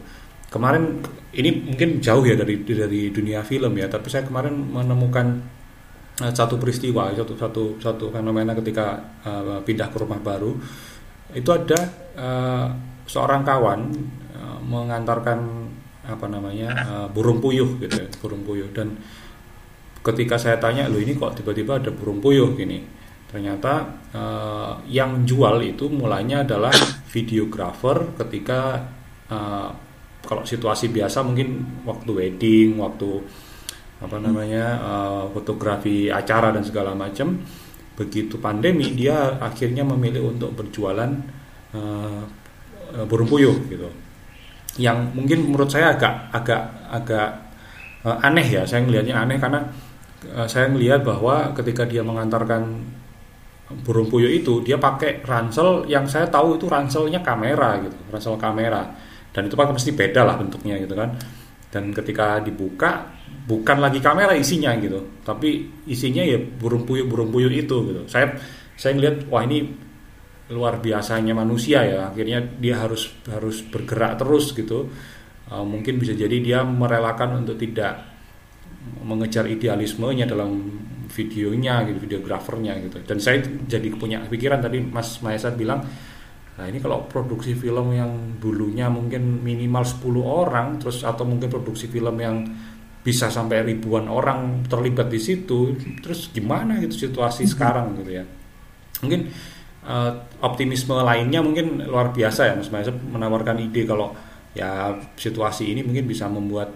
Kemarin ini mungkin jauh ya dari dari dunia film ya tapi saya kemarin menemukan uh, satu peristiwa satu satu satu fenomena ketika uh, pindah ke rumah baru. Itu ada uh, seorang kawan uh, mengantarkan apa namanya uh, burung puyuh gitu ya, burung puyuh. Dan ketika saya tanya lo ini kok tiba-tiba ada burung puyuh gini ternyata uh, yang jual itu mulanya adalah videographer ketika uh, kalau situasi biasa mungkin waktu wedding, waktu apa namanya uh, fotografi acara dan segala macam. Begitu pandemi dia akhirnya memilih untuk berjualan uh, burung puyuh gitu. Yang mungkin menurut saya agak agak agak uh, aneh ya. Saya melihatnya aneh karena uh, saya melihat bahwa ketika dia mengantarkan burung puyuh itu dia pakai ransel yang saya tahu itu ranselnya kamera gitu ransel kamera. Dan itu pasti beda lah bentuknya gitu kan. Dan ketika dibuka bukan lagi kamera isinya gitu tapi isinya ya burung puyuh burung puyuh itu gitu. Saya saya ngeliat wah ini luar biasanya manusia ya akhirnya dia harus harus bergerak terus gitu. Uh, mungkin bisa jadi dia merelakan untuk tidak mengejar idealismenya dalam videonya gitu videografernya gitu. Dan saya jadi punya pikiran tadi Mas Maesa bilang Nah ini kalau produksi film yang dulunya mungkin minimal 10 orang terus atau mungkin produksi film yang bisa sampai ribuan orang terlibat di situ terus gimana gitu situasi sekarang gitu ya? Mungkin uh, optimisme lainnya mungkin luar biasa ya Mas Maesa menawarkan ide kalau ya situasi ini mungkin bisa membuat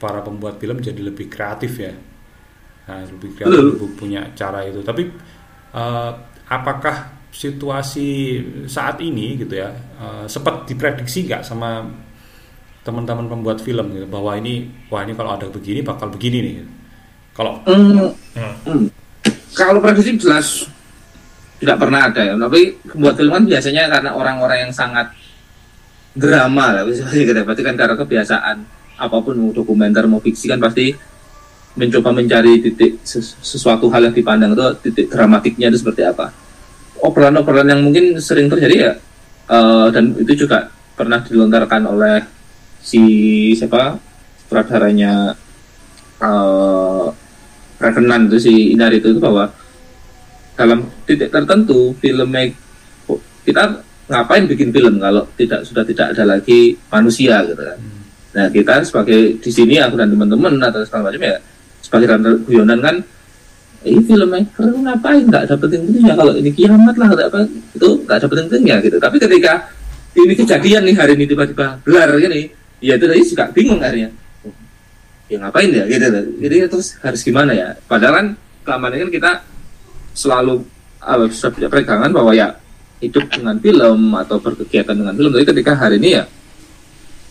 para pembuat film jadi lebih kreatif ya nah, lebih kreatif punya cara itu tapi uh, apakah situasi saat ini gitu ya uh, sempat diprediksi nggak sama teman-teman pembuat film gitu bahwa ini wah ini kalau ada begini bakal begini nih gitu. kalau mm, hmm. mm, kalau prediksi jelas tidak pernah ada ya tapi pembuat film kan biasanya karena orang-orang yang sangat drama lah bisa kita berarti kan karena kebiasaan apa pun mau dokumenter mau fiksi kan pasti mencoba mencari titik sesuatu hal yang dipandang itu titik dramatiknya itu seperti apa obrolan-obrolan yang mungkin sering terjadi ya uh, dan itu juga pernah dilontarkan oleh si siapa sutradaranya uh, Revenant itu si Inar itu, itu bahwa dalam titik tertentu film make kita ngapain bikin film kalau tidak sudah tidak ada lagi manusia gitu kan. Hmm. Nah kita sebagai di sini aku dan teman-teman atau segala macam ya sebagai guyonan kan ini filmmaker ngapain? Nggak ada penting-pentingnya kalau ini kiamat lah apa itu nggak ada penting-pentingnya gitu. Tapi ketika ini kejadian nih hari ini tiba-tiba belar gini ya itu tadi suka bingung akhirnya. Ya ngapain ya gitu. Jadi terus harus gimana ya? Padahal kan selama kan kita selalu uh, sudah punya pegangan bahwa ya hidup dengan film atau berkegiatan dengan film. Tapi ketika hari ini ya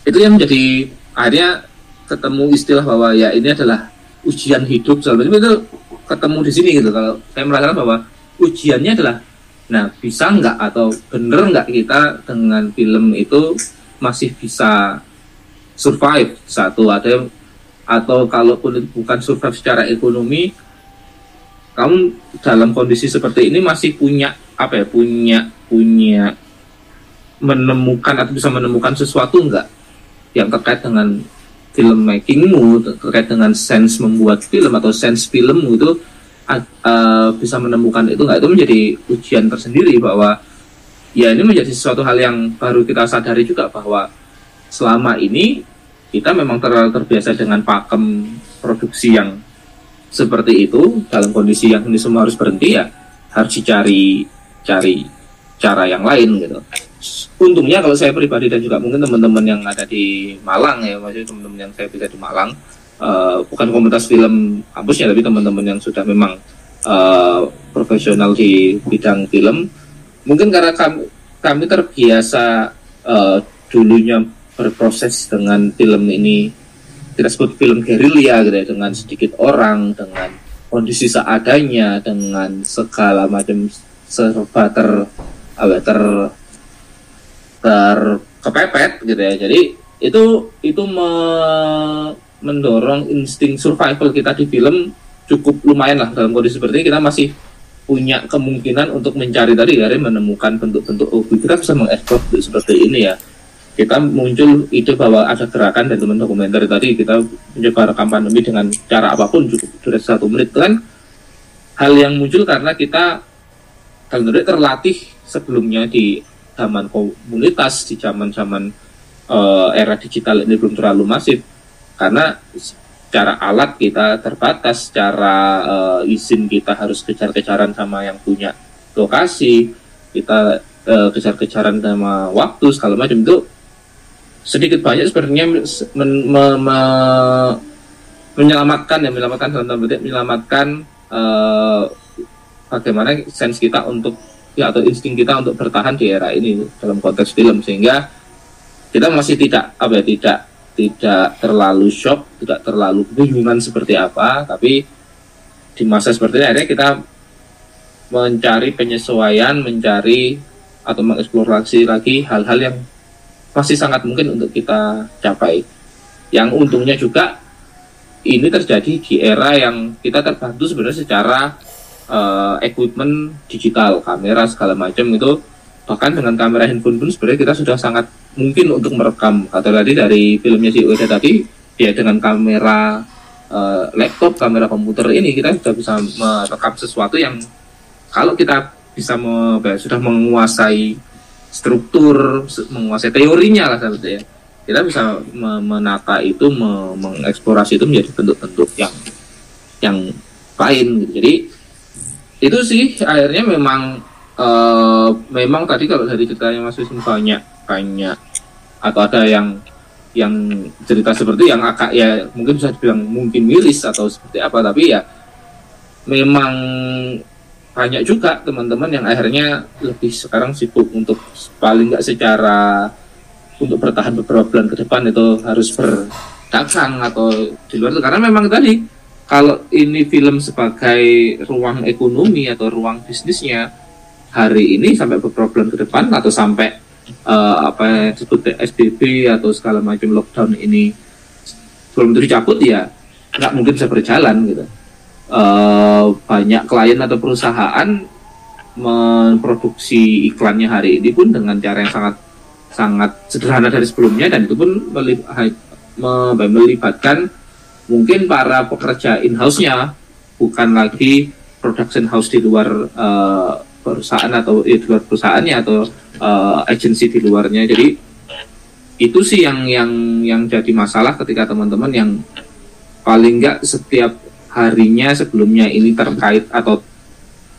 itu yang menjadi akhirnya ketemu istilah bahwa ya ini adalah ujian hidup sebenarnya itu ketemu di sini gitu. Kalau saya merasakan bahwa ujiannya adalah nah bisa nggak atau bener nggak kita dengan film itu masih bisa survive satu ada atau kalaupun bukan survive secara ekonomi kamu dalam kondisi seperti ini masih punya apa ya punya punya menemukan atau bisa menemukan sesuatu enggak yang terkait dengan filmmakingmu terkait dengan sense membuat film atau sense filmmu itu uh, bisa menemukan itu nggak? Itu menjadi ujian tersendiri bahwa ya ini menjadi sesuatu hal yang baru kita sadari juga bahwa selama ini kita memang terlalu terbiasa dengan pakem produksi yang seperti itu dalam kondisi yang ini semua harus berhenti ya harus dicari cari cara yang lain gitu untungnya kalau saya pribadi dan juga mungkin teman-teman yang ada di Malang ya maksudnya teman-teman yang saya bisa di Malang uh, bukan komunitas film kampusnya tapi teman-teman yang sudah memang uh, profesional di bidang film mungkin karena kami kami terbiasa uh, dulunya berproses dengan film ini kita sebut film gerilya gitu ya dengan sedikit orang dengan kondisi seadanya dengan segala macam serba ter ter terkepepet gitu ya. Jadi itu itu me, mendorong insting survival kita di film cukup lumayan lah dalam kondisi seperti ini. Kita masih punya kemungkinan untuk mencari tadi dari menemukan bentuk-bentuk oh kita bisa mengeksplor seperti ini ya. Kita muncul ide bahwa ada gerakan dan teman dokumenter tadi. Kita mencoba rekam pandemi dengan cara apa pun cukup durasi satu menit. Kan hal yang muncul karena kita terlatih sebelumnya di zaman komunitas di zaman-zaman uh, era digital ini belum terlalu masif. Karena cara alat kita terbatas, cara uh, izin kita harus kejar-kejaran sama yang punya lokasi, kita uh, kejar-kejaran sama waktu segala macam itu sedikit banyak sebenarnya men, me, me, menyelamatkan ya menyelamatkan menyelamatkan uh, bagaimana sense kita untuk atau insting kita untuk bertahan di era ini dalam konteks film sehingga kita masih tidak apa ya tidak tidak terlalu shock tidak terlalu kebingungan seperti apa tapi di masa seperti ini akhirnya kita mencari penyesuaian mencari atau mengeksplorasi lagi hal-hal yang masih sangat mungkin untuk kita capai. Yang untungnya juga ini terjadi di era yang kita terbantu sebenarnya secara uh, equipment digital, kamera segala macam itu bahkan dengan kamera handphone pun sebenarnya kita sudah sangat mungkin untuk merekam. Kata tadi dari filmnya si Ueda tadi, ya dengan kamera uh, laptop, kamera komputer ini kita sudah bisa merekam sesuatu yang kalau kita bisa me, sudah menguasai struktur, menguasai teorinya lah sebetulnya kita bisa menata itu mengeksplorasi itu menjadi bentuk-bentuk yang yang lain gitu. jadi itu sih akhirnya memang uh, memang tadi kalau dari ceritanya Mas Wisnu banyak banyak atau ada yang yang cerita seperti yang agak ya mungkin bisa dibilang mungkin miris atau seperti apa tapi ya memang banyak juga teman-teman yang akhirnya lebih sekarang sibuk untuk paling nggak secara untuk bertahan beberapa bulan ke depan itu harus berdagang atau di luar itu. Karena memang tadi kalau ini film sebagai ruang ekonomi atau ruang bisnisnya hari ini sampai bulan ke depan atau sampai uh, apa yang disebut SBB atau segala macam lockdown ini belum itu dicabut ya nggak mungkin bisa berjalan gitu. Uh, banyak klien atau perusahaan memproduksi iklannya hari ini pun dengan cara yang sangat sangat sederhana dari sebelumnya dan itu pun melibatkan mungkin para pekerja in-house-nya bukan lagi production house di luar uh, perusahaan atau eh, di luar perusahaannya atau uh, agensi di luarnya. Jadi itu sih yang yang yang jadi masalah ketika teman-teman yang paling nggak setiap harinya sebelumnya ini terkait atau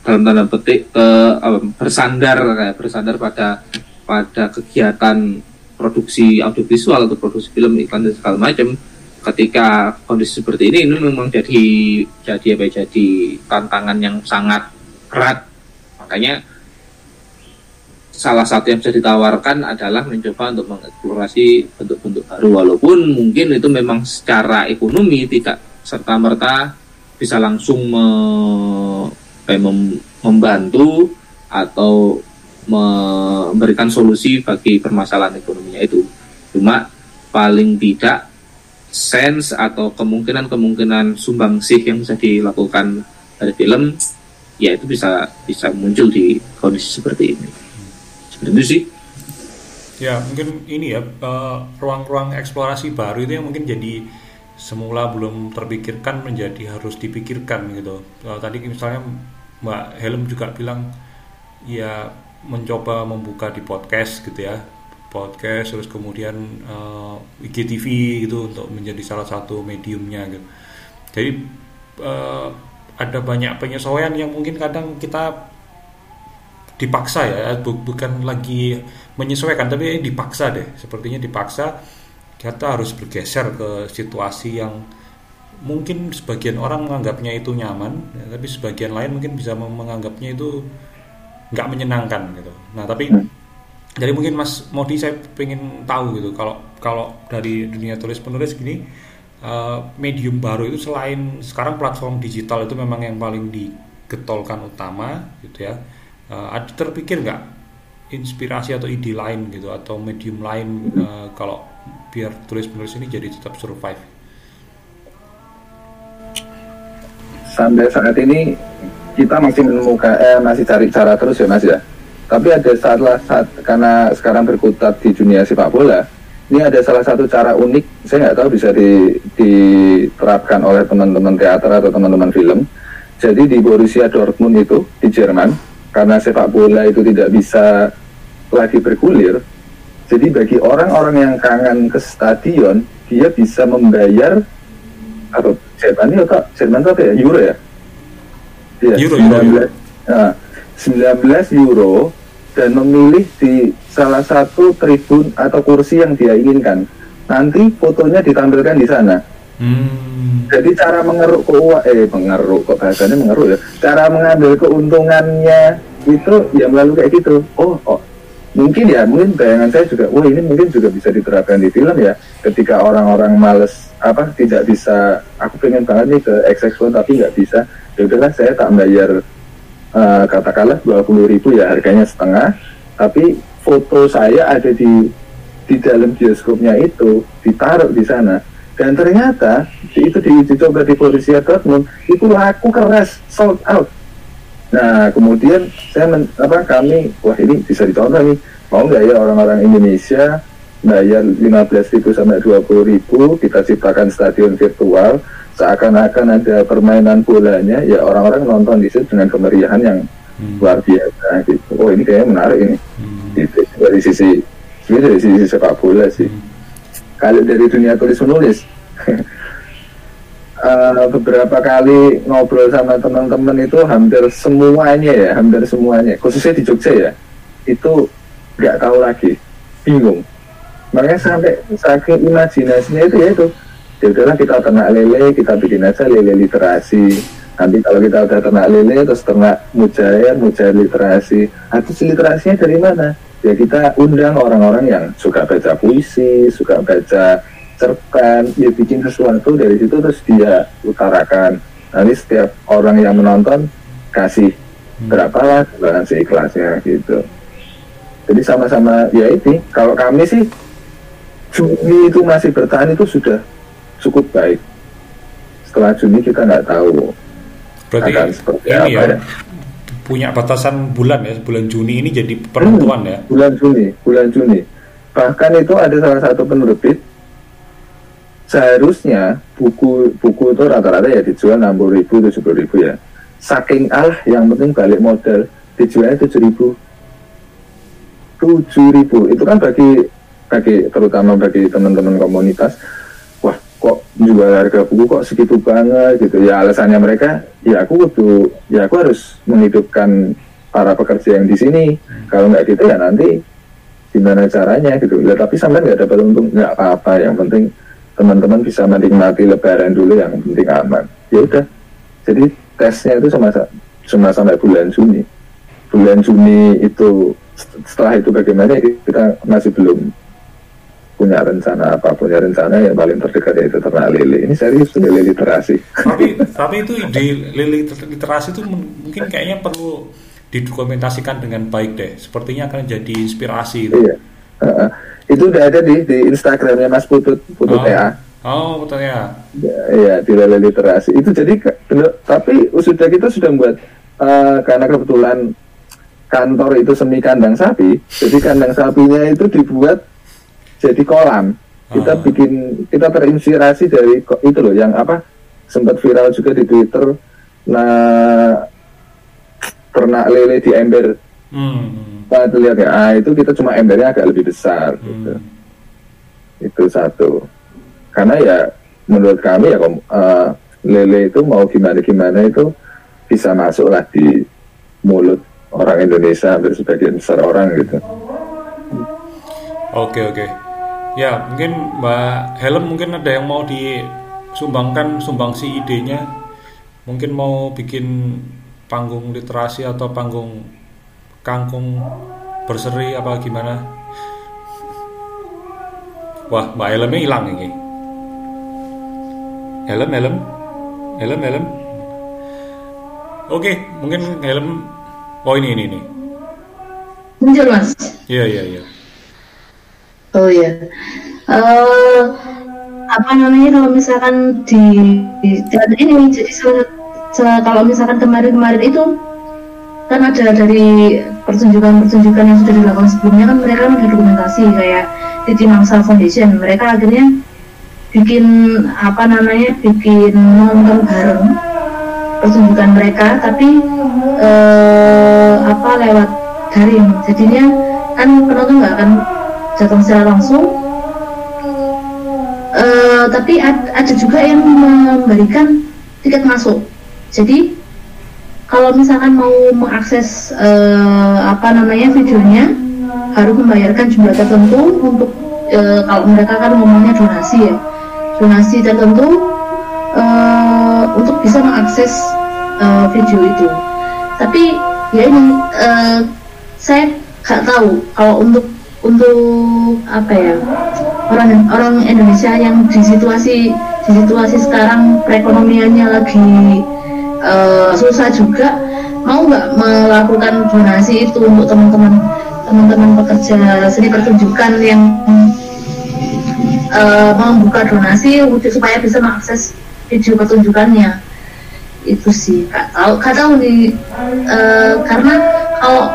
dalam tanda petik uh, bersandar bersandar pada pada kegiatan produksi audiovisual atau produksi film iklan dan segala macam ketika kondisi seperti ini ini memang jadi jadi apa ya, jadi tantangan yang sangat berat makanya salah satu yang bisa ditawarkan adalah mencoba untuk mengeksplorasi bentuk-bentuk baru walaupun mungkin itu memang secara ekonomi tidak serta merta bisa langsung me, mem, membantu atau memberikan solusi bagi permasalahan ekonominya itu. Cuma paling tidak sense atau kemungkinan-kemungkinan sumbangsih yang bisa dilakukan dari film ya itu bisa bisa muncul di kondisi seperti ini. Seperti itu sih. Ya mungkin ini ya eh, ruang-ruang eksplorasi baru itu yang mungkin jadi semula belum terpikirkan menjadi harus dipikirkan gitu. Eh, tadi misalnya Mbak Helm juga bilang ya mencoba membuka di podcast gitu ya podcast terus kemudian uh, IGTV gitu untuk menjadi salah satu mediumnya gitu jadi uh, ada banyak penyesuaian yang mungkin kadang kita dipaksa ya bukan lagi menyesuaikan tapi dipaksa deh sepertinya dipaksa kita harus bergeser ke situasi yang mungkin sebagian orang menganggapnya itu nyaman ya, tapi sebagian lain mungkin bisa menganggapnya itu nggak menyenangkan gitu. Nah tapi hmm. Jadi mungkin Mas Modi saya pengen tahu gitu kalau kalau dari dunia tulis penulis gini uh, medium baru itu selain sekarang platform digital itu memang yang paling digetolkan utama gitu ya. Uh, terpikir nggak inspirasi atau ide lain gitu atau medium lain uh, kalau biar tulis penulis ini jadi tetap survive? Sampai saat ini kita masih menemukan eh, masih cari cara terus ya mas ya tapi ada salah saat karena sekarang berkutat di dunia sepak bola ini ada salah satu cara unik saya nggak tahu bisa di, diterapkan oleh teman-teman teater atau teman-teman film. Jadi di Borussia Dortmund itu di Jerman karena sepak bola itu tidak bisa lagi bergulir jadi bagi orang-orang yang kangen ke stadion dia bisa membayar atau Jerman itu Jerman itu apa ya? Euro ya? Ya, euro, 19, euro. Nah, 19 euro dan memilih di salah satu tribun atau kursi yang dia inginkan. Nanti fotonya ditampilkan di sana. Hmm. Jadi cara mengeruk keuangan, eh mengeruk kok bahasanya mengeruk ya. Cara mengambil keuntungannya itu ya melalui kayak gitu. Oh, oh mungkin ya mungkin bayangan saya juga wah ini mungkin juga bisa diterapkan di film ya ketika orang-orang males apa tidak bisa aku pengen banget nih ke XX1 tapi nggak bisa ya udahlah saya tak bayar uh, katakanlah dua puluh ribu ya harganya setengah. Tapi foto saya ada di di dalam bioskopnya itu ditaruh di sana. Dan ternyata itu diuji coba di Borussia Dortmund itu laku keras sold out. Nah, kemudian saya men, apa kami wah ini bisa ditonton nih. Mau nggak ya orang-orang Indonesia bayar 15.000 sampai 20.000 kita ciptakan stadion virtual seakan-akan ada permainan bolanya ya orang-orang nonton di situ dengan kemeriahan yang hmm. luar biasa gitu. Oh, ini kayaknya menarik ini. Hmm. Gitu. Dari sisi dari sisi sepak bola sih. Hmm. Kalau dari dunia tulis menulis uh, beberapa kali ngobrol sama teman-teman itu hampir semuanya ya, hampir semuanya, khususnya di Jogja ya, itu nggak tahu lagi, bingung. Makanya sampai saking imajinasinya itu ya itu, ya udahlah kita ternak lele, kita bikin aja lele literasi. Nanti kalau kita udah ternak lele, terus ternak mujair, mujair literasi. Nah, literasinya dari mana? Ya kita undang orang-orang yang suka baca puisi, suka baca cerpen dia bikin sesuatu dari situ terus dia utarakan nanti setiap orang yang menonton kasih hmm. berapa lah sumbangan seikhlasnya gitu jadi sama-sama ya ini kalau kami sih Juni itu masih bertahan itu sudah cukup baik. Setelah Juni kita nggak tahu. Berarti akan seperti ini apa ya, ya punya batasan bulan ya bulan Juni ini jadi penentuan hmm, ya. bulan Juni bulan Juni. Bahkan itu ada salah satu penerbit. Seharusnya buku buku itu rata-rata ya dijual 60 ribu 70 ribu ya. Saking ah yang penting balik modal dijualnya 7 ribu. 7 ribu itu kan bagi bagi terutama bagi teman-teman komunitas kok jual harga buku kok segitu banget gitu. Ya alasannya mereka ya aku butuh ya aku harus menghidupkan para pekerja yang di sini. Kalau nggak gitu ya nanti gimana caranya gitu. Ya tapi sampai nggak dapat untung nggak apa-apa. Yang penting teman-teman bisa menikmati lebaran dulu yang penting aman. Ya udah. Jadi tesnya itu cuma cuma sampai bulan Juni. Bulan Juni itu setelah itu bagaimana kita masih belum punya rencana apa punya rencana yang paling terdekat yaitu ternak lele. Ini serius lele literasi. Tapi tapi itu lele literasi itu mungkin kayaknya perlu didokumentasikan dengan baik deh. Sepertinya akan jadi inspirasi itu. iya. Uh, itu udah ada di di Instagramnya Mas Putut Putut oh. ya oh Putut ya ya di Lele Literasi. Itu jadi tapi sudah kita sudah buat uh, karena kebetulan kantor itu semi kandang sapi jadi kandang sapinya itu dibuat jadi kolam. Kita oh. bikin kita terinspirasi dari itu loh yang apa sempat viral juga di Twitter. Nah ternak lele di ember. Hmm. Kita lihat ya ah, itu kita cuma embernya agak lebih besar hmm. gitu. Itu satu. Karena ya menurut kami ya uh, lele itu mau gimana gimana itu bisa masuk lah di mulut orang Indonesia hampir sebagian besar orang gitu. Oke oke ya mungkin Mbak Helen mungkin ada yang mau disumbangkan sumbangsi idenya. Mungkin mau bikin panggung literasi atau panggung kangkung berseri apa gimana? Wah mbak helmnya hilang ini. Helm helm helm helm oke mungkin helm oh ini ini ini. Muncul mas. Iya iya iya oh iya. Uh, apa namanya kalau misalkan di, di ini jadi kalau misalkan kemarin-kemarin itu kan ada dari pertunjukan-pertunjukan yang sudah dilakukan sebelumnya kan mereka kan ada dokumentasi kayak di Mangsa Foundation. Mereka akhirnya bikin apa namanya bikin nonton bareng pertunjukan mereka tapi eh, apa lewat daring. Jadinya kan penonton nggak akan datang secara langsung. Eh, tapi ad, ada juga yang memberikan tiket masuk. Jadi kalau misalkan mau mengakses eh, apa namanya videonya harus membayarkan jumlah tertentu untuk eh, kalau mereka kan ngomongnya donasi ya. Donasi tertentu eh, untuk bisa mengakses eh, video itu. Tapi ya ini eh, saya nggak tahu kalau untuk untuk apa ya orang orang Indonesia yang di situasi di situasi sekarang perekonomiannya lagi eh, susah juga mau nggak melakukan donasi itu untuk teman-teman teman-teman pekerja seni pertunjukan yang mau buka donasi supaya bisa mengakses video pertunjukannya? Itu sih nggak tahu nggak tahu eh, karena kalau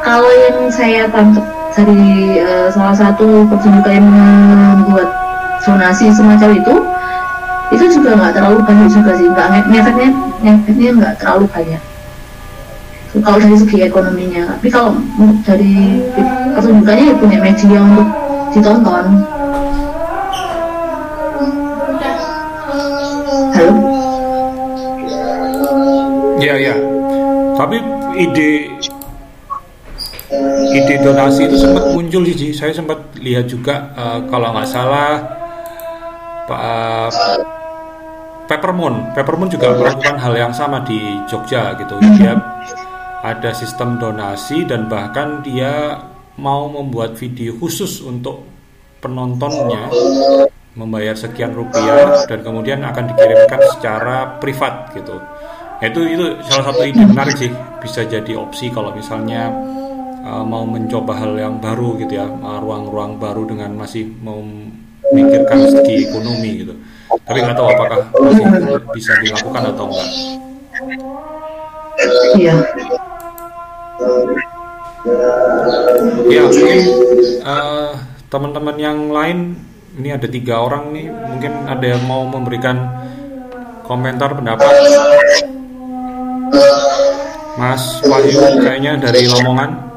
kalau yang saya tangkap dari eh, salah satu pertunjukan yang membuat zonasi semacam itu itu juga nggak terlalu banyak juga sih nggak nge- ngefeknya nggak terlalu banyak. Kalau dari segi ekonominya tapi kalau dari pertunjukannya ya punya media untuk ditonton. Halo? Iya iya. Tapi ide ide donasi itu sempat muncul sih, saya sempat lihat juga eh, kalau nggak salah Pak Peppermoon, Peppermoon juga melakukan hal yang sama di Jogja gitu. Dia ada sistem donasi dan bahkan dia mau membuat video khusus untuk penontonnya membayar sekian rupiah dan kemudian akan dikirimkan secara privat gitu. Nah, itu itu salah satu ide menarik sih bisa jadi opsi kalau misalnya uh, mau mencoba hal yang baru gitu ya uh, ruang-ruang baru dengan masih memikirkan segi ekonomi gitu. Tapi nggak tahu apakah masih bisa dilakukan atau enggak. iya. Ya mungkin uh, teman-teman yang lain ini ada tiga orang nih. Mungkin ada yang mau memberikan komentar pendapat? Mas Wahyu kayaknya dari Lamongan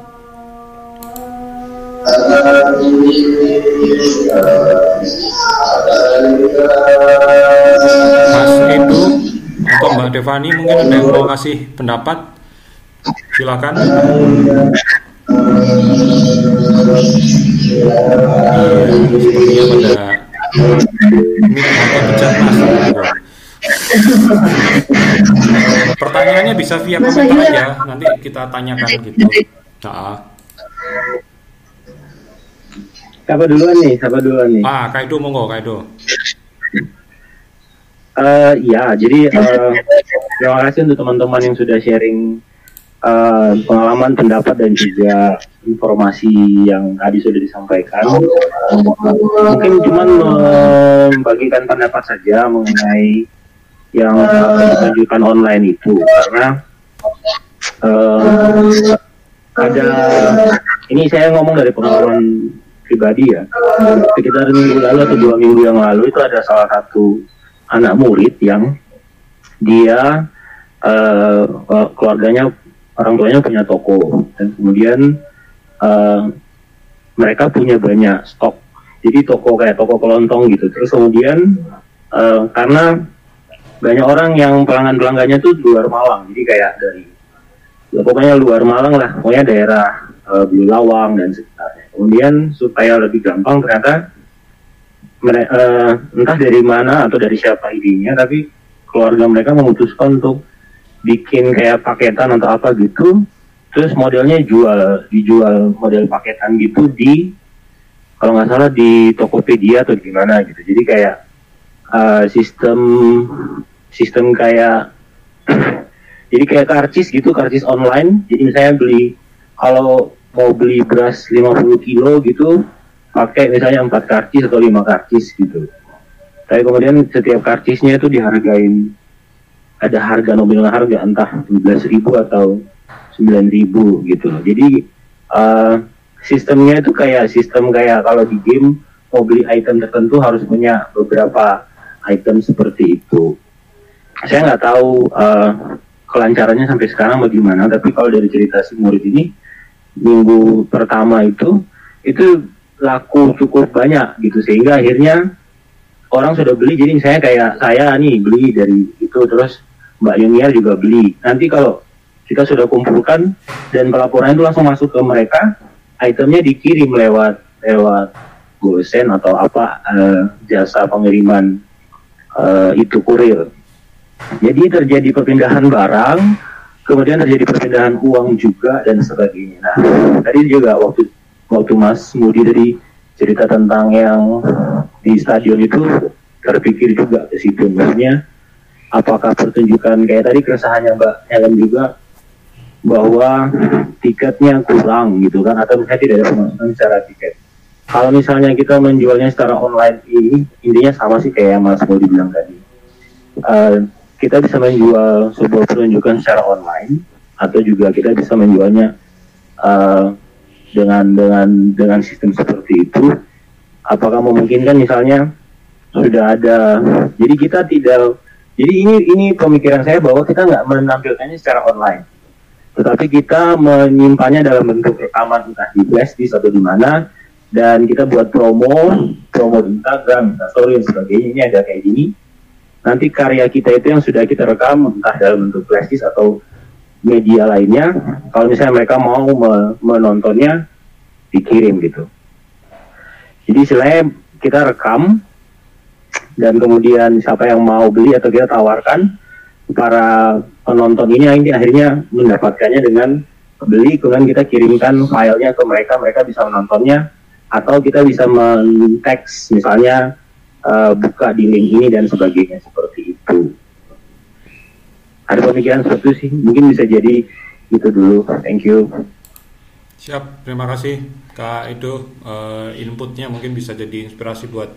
Mas Edu atau Mbak Devani mungkin ada yang mau kasih pendapat silakan Iya, sepertinya pada pecat mas. Pertanyaannya bisa via komentar aja, nanti kita tanyakan gitu. Nah, Siapa duluan nih? Siapa duluan nih? ah, Kaido monggo, Kaido. Eh, ya, jadi eh, terima kasih untuk teman-teman yang sudah sharing eh, pengalaman, pendapat dan juga informasi yang tadi sudah disampaikan. Mungkin cuman membagikan pendapat saja mengenai yang ditunjukkan online itu, karena eh, ada ini saya ngomong dari pengalaman pribadi ya. Sekitar minggu lalu atau dua minggu yang lalu itu ada salah satu anak murid yang dia eh, keluarganya orang tuanya punya toko. Dan kemudian eh, mereka punya banyak stok. Jadi toko kayak toko kelontong gitu. Terus kemudian eh, karena banyak orang yang pelanggan pelanggannya tuh luar Malang. Jadi kayak dari ya pokoknya luar Malang lah. Pokoknya daerah eh, Bulawang dan sekitarnya kemudian supaya lebih gampang ternyata mere- eh, entah dari mana atau dari siapa idenya tapi keluarga mereka memutuskan untuk bikin kayak paketan atau apa gitu. Terus modelnya jual dijual model paketan gitu di kalau nggak salah di Tokopedia atau gimana gitu. Jadi kayak eh, sistem sistem kayak jadi kayak karcis gitu karcis online. Jadi misalnya beli kalau mau beli beras 50 kilo gitu pakai misalnya empat karcis atau lima karcis gitu tapi kemudian setiap karcisnya itu dihargain ada harga nominal harga entah 12.000 atau 9.000 gitu loh. Jadi eh, sistemnya itu kayak sistem kayak kalau di game mau beli item tertentu harus punya beberapa item seperti itu. Saya nggak tahu eh, kelancarannya sampai sekarang bagaimana, tapi kalau dari cerita si murid ini minggu pertama itu itu laku cukup banyak gitu sehingga akhirnya orang sudah beli jadi saya kayak saya nih beli dari itu terus Mbak Yuniar juga beli. Nanti kalau kita sudah kumpulkan dan pelaporan itu langsung masuk ke mereka, itemnya dikirim lewat lewat gosen atau apa eh, jasa pengiriman eh, itu kurir. Jadi terjadi perpindahan barang, kemudian terjadi perpindahan uang juga dan sebagainya. Nah, tadi juga waktu waktu Mas Mudi tadi cerita tentang yang di stadion itu terpikir juga ke situ. Maksudnya apakah pertunjukan kayak tadi keresahannya Mbak Helen juga bahwa tiketnya kurang gitu kan atau misalnya tidak ada pemasukan secara tiket. Kalau misalnya kita menjualnya secara online ini intinya sama sih kayak Mas Mudi bilang tadi. Uh, kita bisa menjual sebuah pertunjukan secara online atau juga kita bisa menjualnya uh, dengan dengan dengan sistem seperti itu. Apakah memungkinkan misalnya sudah ada? Jadi kita tidak jadi ini ini pemikiran saya bahwa kita nggak menampilkannya secara online. Tetapi kita menyimpannya dalam bentuk rekaman entah di flashdisk atau di mana dan kita buat promo promo di Instagram, Instastory dan sebagainya. Ini ada kayak gini nanti karya kita itu yang sudah kita rekam entah dalam bentuk flashdisk atau media lainnya kalau misalnya mereka mau menontonnya dikirim gitu. Jadi istilahnya kita rekam dan kemudian siapa yang mau beli atau kita tawarkan para penonton ini ini akhirnya mendapatkannya dengan beli kemudian kita kirimkan filenya ke mereka mereka bisa menontonnya atau kita bisa men-text misalnya uh, buka di link ini dan sebagainya seperti itu. Ada pemikiran seperti sih, mungkin bisa jadi itu dulu. Thank you. Siap, terima kasih Kak Edo. Uh, inputnya mungkin bisa jadi inspirasi buat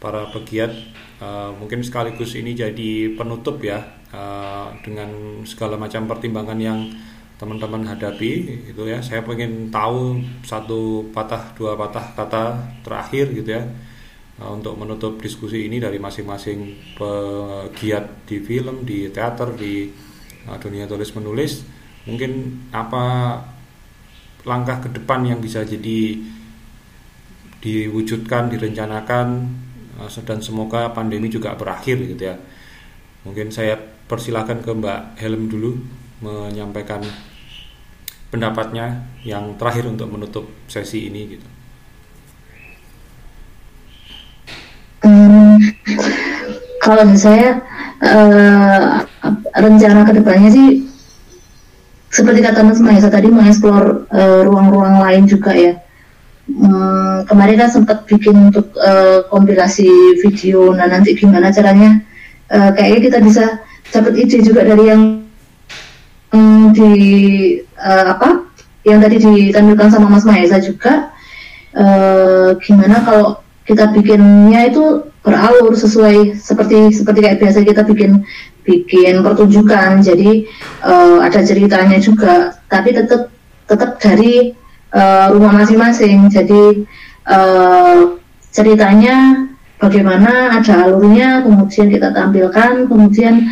para pegiat. Uh, mungkin sekaligus ini jadi penutup ya uh, dengan segala macam pertimbangan yang teman-teman hadapi gitu ya. Saya pengen tahu satu patah dua patah kata terakhir gitu ya untuk menutup diskusi ini dari masing-masing pegiat di film, di teater, di uh, dunia tulis menulis, mungkin apa langkah ke depan yang bisa jadi diwujudkan, direncanakan uh, dan semoga pandemi juga berakhir gitu ya. Mungkin saya persilahkan ke Mbak Helm dulu menyampaikan pendapatnya yang terakhir untuk menutup sesi ini gitu. Hmm, kalau saya uh, rencana ke depannya sih seperti kata Mas Mahesa tadi mengeksplor uh, ruang-ruang lain juga ya. Hmm, kemarin kan sempat bikin untuk uh, kompilasi video, nah nanti gimana caranya? Uh, kayaknya kita bisa dapat ide juga dari yang um, di uh, apa? Yang tadi ditampilkan sama Mas Mahesa juga. Uh, gimana kalau kita bikinnya itu beralur sesuai seperti seperti kayak biasa kita bikin bikin pertunjukan. Jadi uh, ada ceritanya juga. Tapi tetap tetap dari uh, rumah masing-masing. Jadi uh, ceritanya bagaimana ada alurnya kemudian kita tampilkan kemudian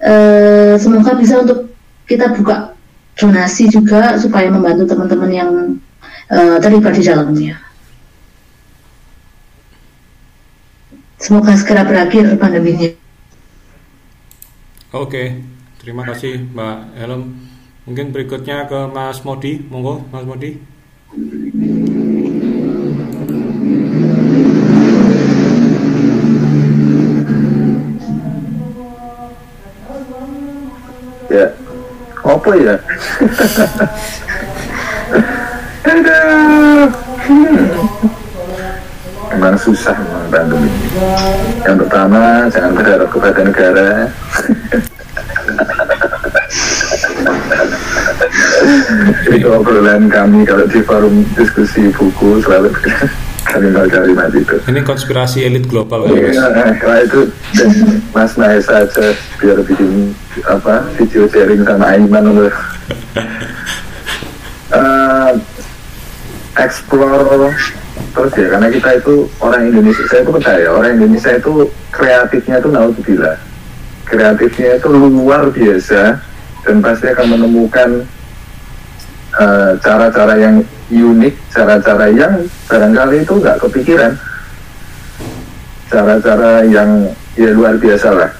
uh, semoga bisa untuk kita buka donasi juga supaya membantu teman-teman yang uh, terlibat di dalamnya. Semoga segera berakhir pandeminya. Oke, terima kasih Mbak Helm. Mungkin berikutnya ke Mas Modi, monggo Mas Modi. Ya, apa ya? Aduh memang susah memang ini. Yang pertama jangan berharap kepada negara. itu obrolan kami kalau di forum diskusi buku selalu kalimat-kalimat itu. Ini konspirasi elit global ya, ya Nah, itu Mas Naisa aja biar bikin apa video sharing sama Aiman loh. uh, explore terus ya karena kita itu orang Indonesia saya itu percaya orang Indonesia itu kreatifnya itu naudzubillah. Kreatifnya itu luar biasa dan pasti akan menemukan eh, cara-cara uh, yang unik cara-cara yang barangkali itu nggak kepikiran. Cara-cara yang ya luar biasa lah.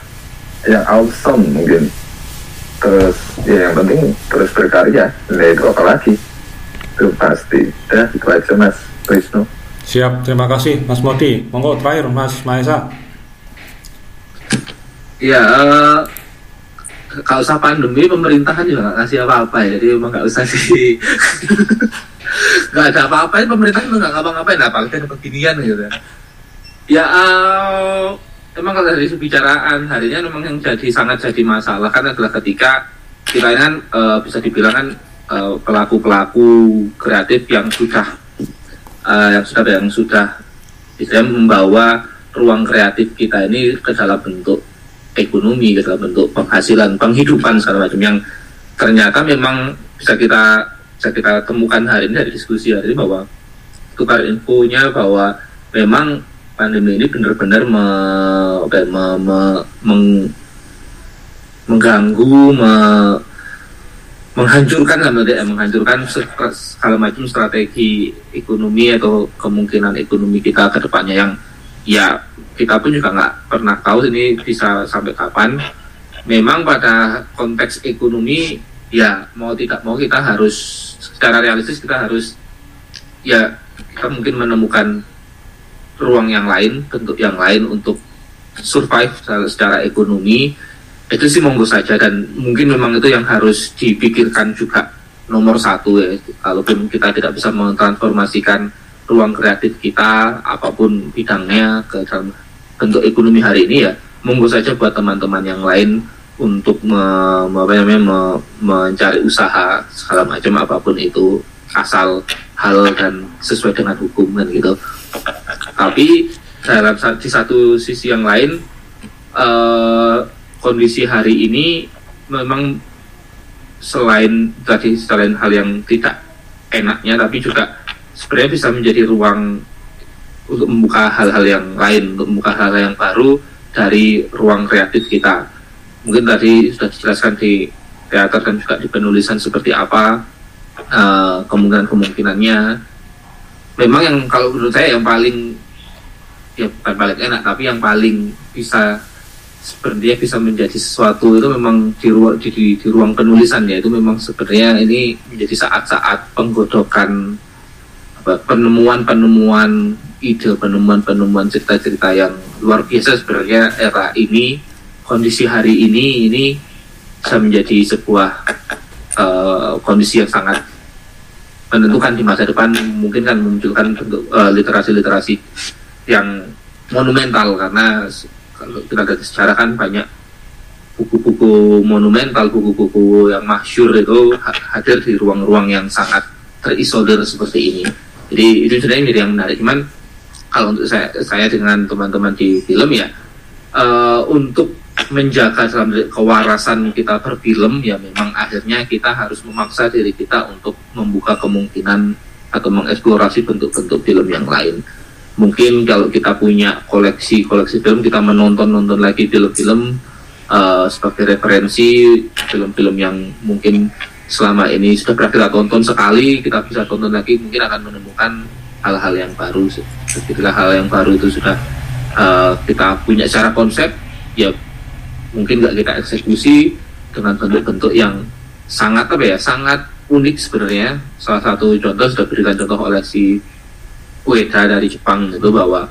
Yang awesome mungkin. Terus ya yang penting terus berkarya. Nah itu apa lagi? Itu pasti. Dah itu aja mas Wisnu Siap, terima kasih Mas Modi. Monggo terakhir Mas Maesa. Ya, eh, kalau usah pandemi pemerintahan juga nggak ngasih apa-apa ya, jadi emang nggak usah sih. nggak ada apa-apa, pemerintah itu nggak ngapa-ngapain, apalagi ada beginian gitu. Ya, eh, emang kalau dari pembicaraan harinya memang yang jadi sangat jadi masalah kan adalah ketika kita kan eh, bisa dibilang kan eh, pelaku-pelaku kreatif yang sudah eh, yang sudah yang sudah bisa membawa ruang kreatif kita ini ke dalam bentuk ekonomi ke dalam bentuk penghasilan penghidupan segala macam. Yang ternyata memang bisa kita bisa kita temukan hari ini dari diskusi hari ini bahwa tukar infonya bahwa memang pandemi ini benar-benar me, ya, me- me- meng- mengganggu me- menghancurkan kan ya, menghancurkan se- segala macam strategi ekonomi atau kemungkinan ekonomi kita ke depannya yang ya kita pun juga nggak pernah tahu ini bisa sampai kapan. Memang pada konteks ekonomi ya mau tidak mau kita harus secara realistis kita harus ya kita mungkin menemukan ruang yang lain, bentuk yang lain untuk survive secara, secara ekonomi itu sih monggo saja dan mungkin memang itu yang harus dipikirkan juga nomor satu ya. Kalaupun kita tidak bisa mentransformasikan ruang kreatif kita apa pun bidangnya ke dalam bentuk ekonomi hari ini ya monggo saja buat teman-teman yang lain untuk me, me- apa namanya, me- mencari usaha segala macam apa pun itu asal hal dan sesuai dengan hukum kan gitu. Tapi dalam di satu sisi yang lain eh, kondisi hari ini memang selain tadi selain hal yang tidak enaknya tapi juga sebenarnya bisa menjadi ruang untuk membuka hal-hal yang lain untuk membuka hal-hal yang baru dari ruang kreatif kita. Mungkin tadi sudah dijelaskan di teater dan juga di penulisan seperti apa eh, kemungkinan-kemungkinannya. Memang yang kalau menurut saya yang paling ya bukan paling enak tapi yang paling bisa sebenarnya bisa menjadi sesuatu itu memang di ruang di, di, di ruang penulisan ya. Itu memang sebenarnya ini menjadi saat-saat penggodokan apa, penemuan-penemuan ide penemuan-penemuan cerita-cerita yang luar biasa sebenarnya era ini kondisi hari ini ini bisa menjadi sebuah eh, kondisi yang sangat menentukan di masa depan mungkin kan memunculkan eh, literasi-literasi yang monumental karena kalau lihat secara kan banyak buku-buku monumental, buku-buku yang masyur itu ha- hadir di ruang-ruang yang sangat terisolir seperti ini. Jadi itu sebenarnya menjadi yang menarik. Cuman kalau untuk saya, saya dengan teman-teman di film ya eh, untuk menjaga dalam kewarasan kita berfilm ya memang akhirnya kita harus memaksa diri kita untuk membuka kemungkinan atau mengeksplorasi bentuk-bentuk film yang lain mungkin kalau kita punya koleksi-koleksi film kita menonton-nonton lagi film-film eh, sebagai referensi film-film yang mungkin selama ini sudah pernah kita tonton sekali kita bisa tonton lagi mungkin akan menemukan hal-hal yang baru. Ketika hal yang baru itu sudah eh, kita punya secara konsep ya mungkin nggak kita eksekusi dengan bentuk-bentuk yang sangat apa ya sangat unik sebenarnya. Salah satu contoh sudah berikan contoh oleh si Ueda dari Jepang itu bahwa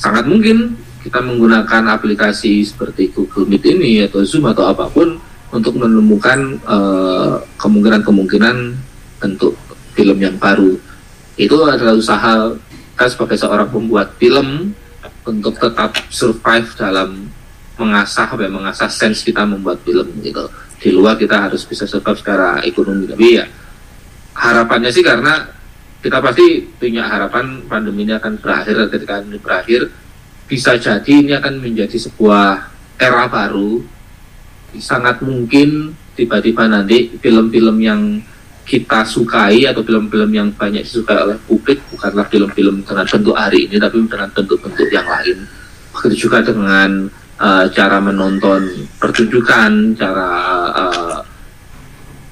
sangat mungkin kita menggunakan aplikasi seperti Google Meet ini atau Zoom atau apa pun untuk menemukan eh, kemungkinan-kemungkinan bentuk film yang baru. Itu adalah usaha kita sebagai seorang pembuat film untuk tetap survive dalam mengasah apa ya, mengasah sense kita membuat film gitu. Di luar kita harus bisa survive secara ekonomi tapi ya harapannya sih karena kita pasti punya harapan pandemi ini akan berakhir ketika ini berakhir bisa jadi ini akan menjadi sebuah era baru. Sangat mungkin tiba-tiba nanti film-film yang kita sukai atau film-film yang banyak disukai oleh publik bukanlah film-film dengan bentuk hari ini tapi dengan bentuk-bentuk yang lain. Begitu juga dengan uh, cara menonton pertunjukan cara uh,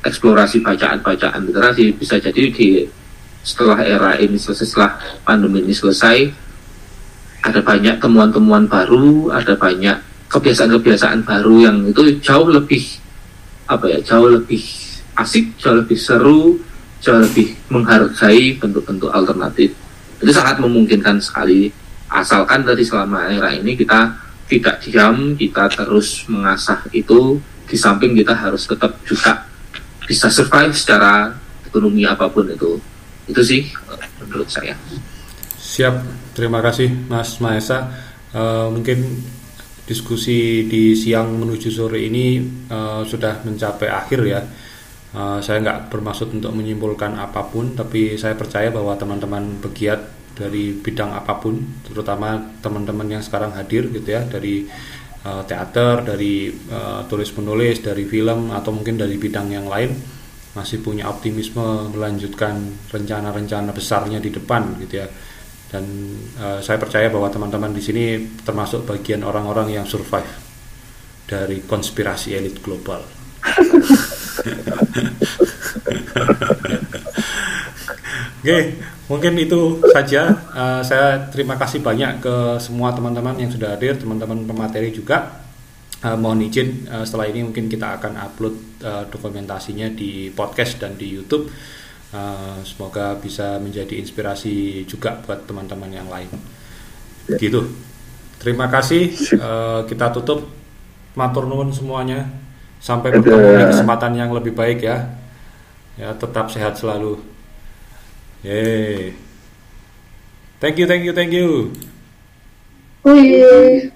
eksplorasi bacaan-bacaan literasi bisa jadi di setelah era ini selesai setelah pandemi ini selesai ada banyak temuan-temuan baru ada banyak kebiasaan-kebiasaan baru yang itu jauh lebih apa ya jauh lebih asik, jauh lebih seru, jauh lebih menghargai bentuk-bentuk alternatif. Itu sangat memungkinkan sekali asalkan dari selama era ini kita tidak diam, kita terus mengasah itu di samping kita harus tetap juga bisa survive secara ekonomi apa pun itu. Itu sih menurut saya. Siap, terima kasih Mas Maesa. Uh, mungkin diskusi di siang menuju sore ini uh, sudah mencapai akhir ya. Uh, saya nggak bermaksud untuk menyimpulkan apa pun, tapi saya percaya bahwa teman-teman pegiat dari bidang apa pun, terutama teman-teman yang sekarang hadir gitu ya dari uh, teater, dari uh, tulis menulis, dari film atau mungkin dari bidang yang lain masih punya optimisme melanjutkan rencana-rencana besarnya di depan gitu ya dan uh, saya percaya bahwa teman-teman di sini termasuk bagian orang-orang yang survive dari konspirasi elit global. Oke, okay, mungkin itu saja. Uh, saya terima kasih banyak ke semua teman-teman yang sudah hadir, teman-teman pemateri juga. Uh, mohon izin uh, setelah ini mungkin kita akan upload uh, dokumentasinya di podcast dan di YouTube Uh, semoga bisa menjadi inspirasi juga buat teman-teman yang lain. Ya. Gitu. Terima kasih. Uh, kita tutup. Matur nuwun semuanya. Sampai bertemu di kesempatan yang lebih baik ya. Ya, tetap sehat selalu. Yeay. Thank you, thank you, thank you. Wih.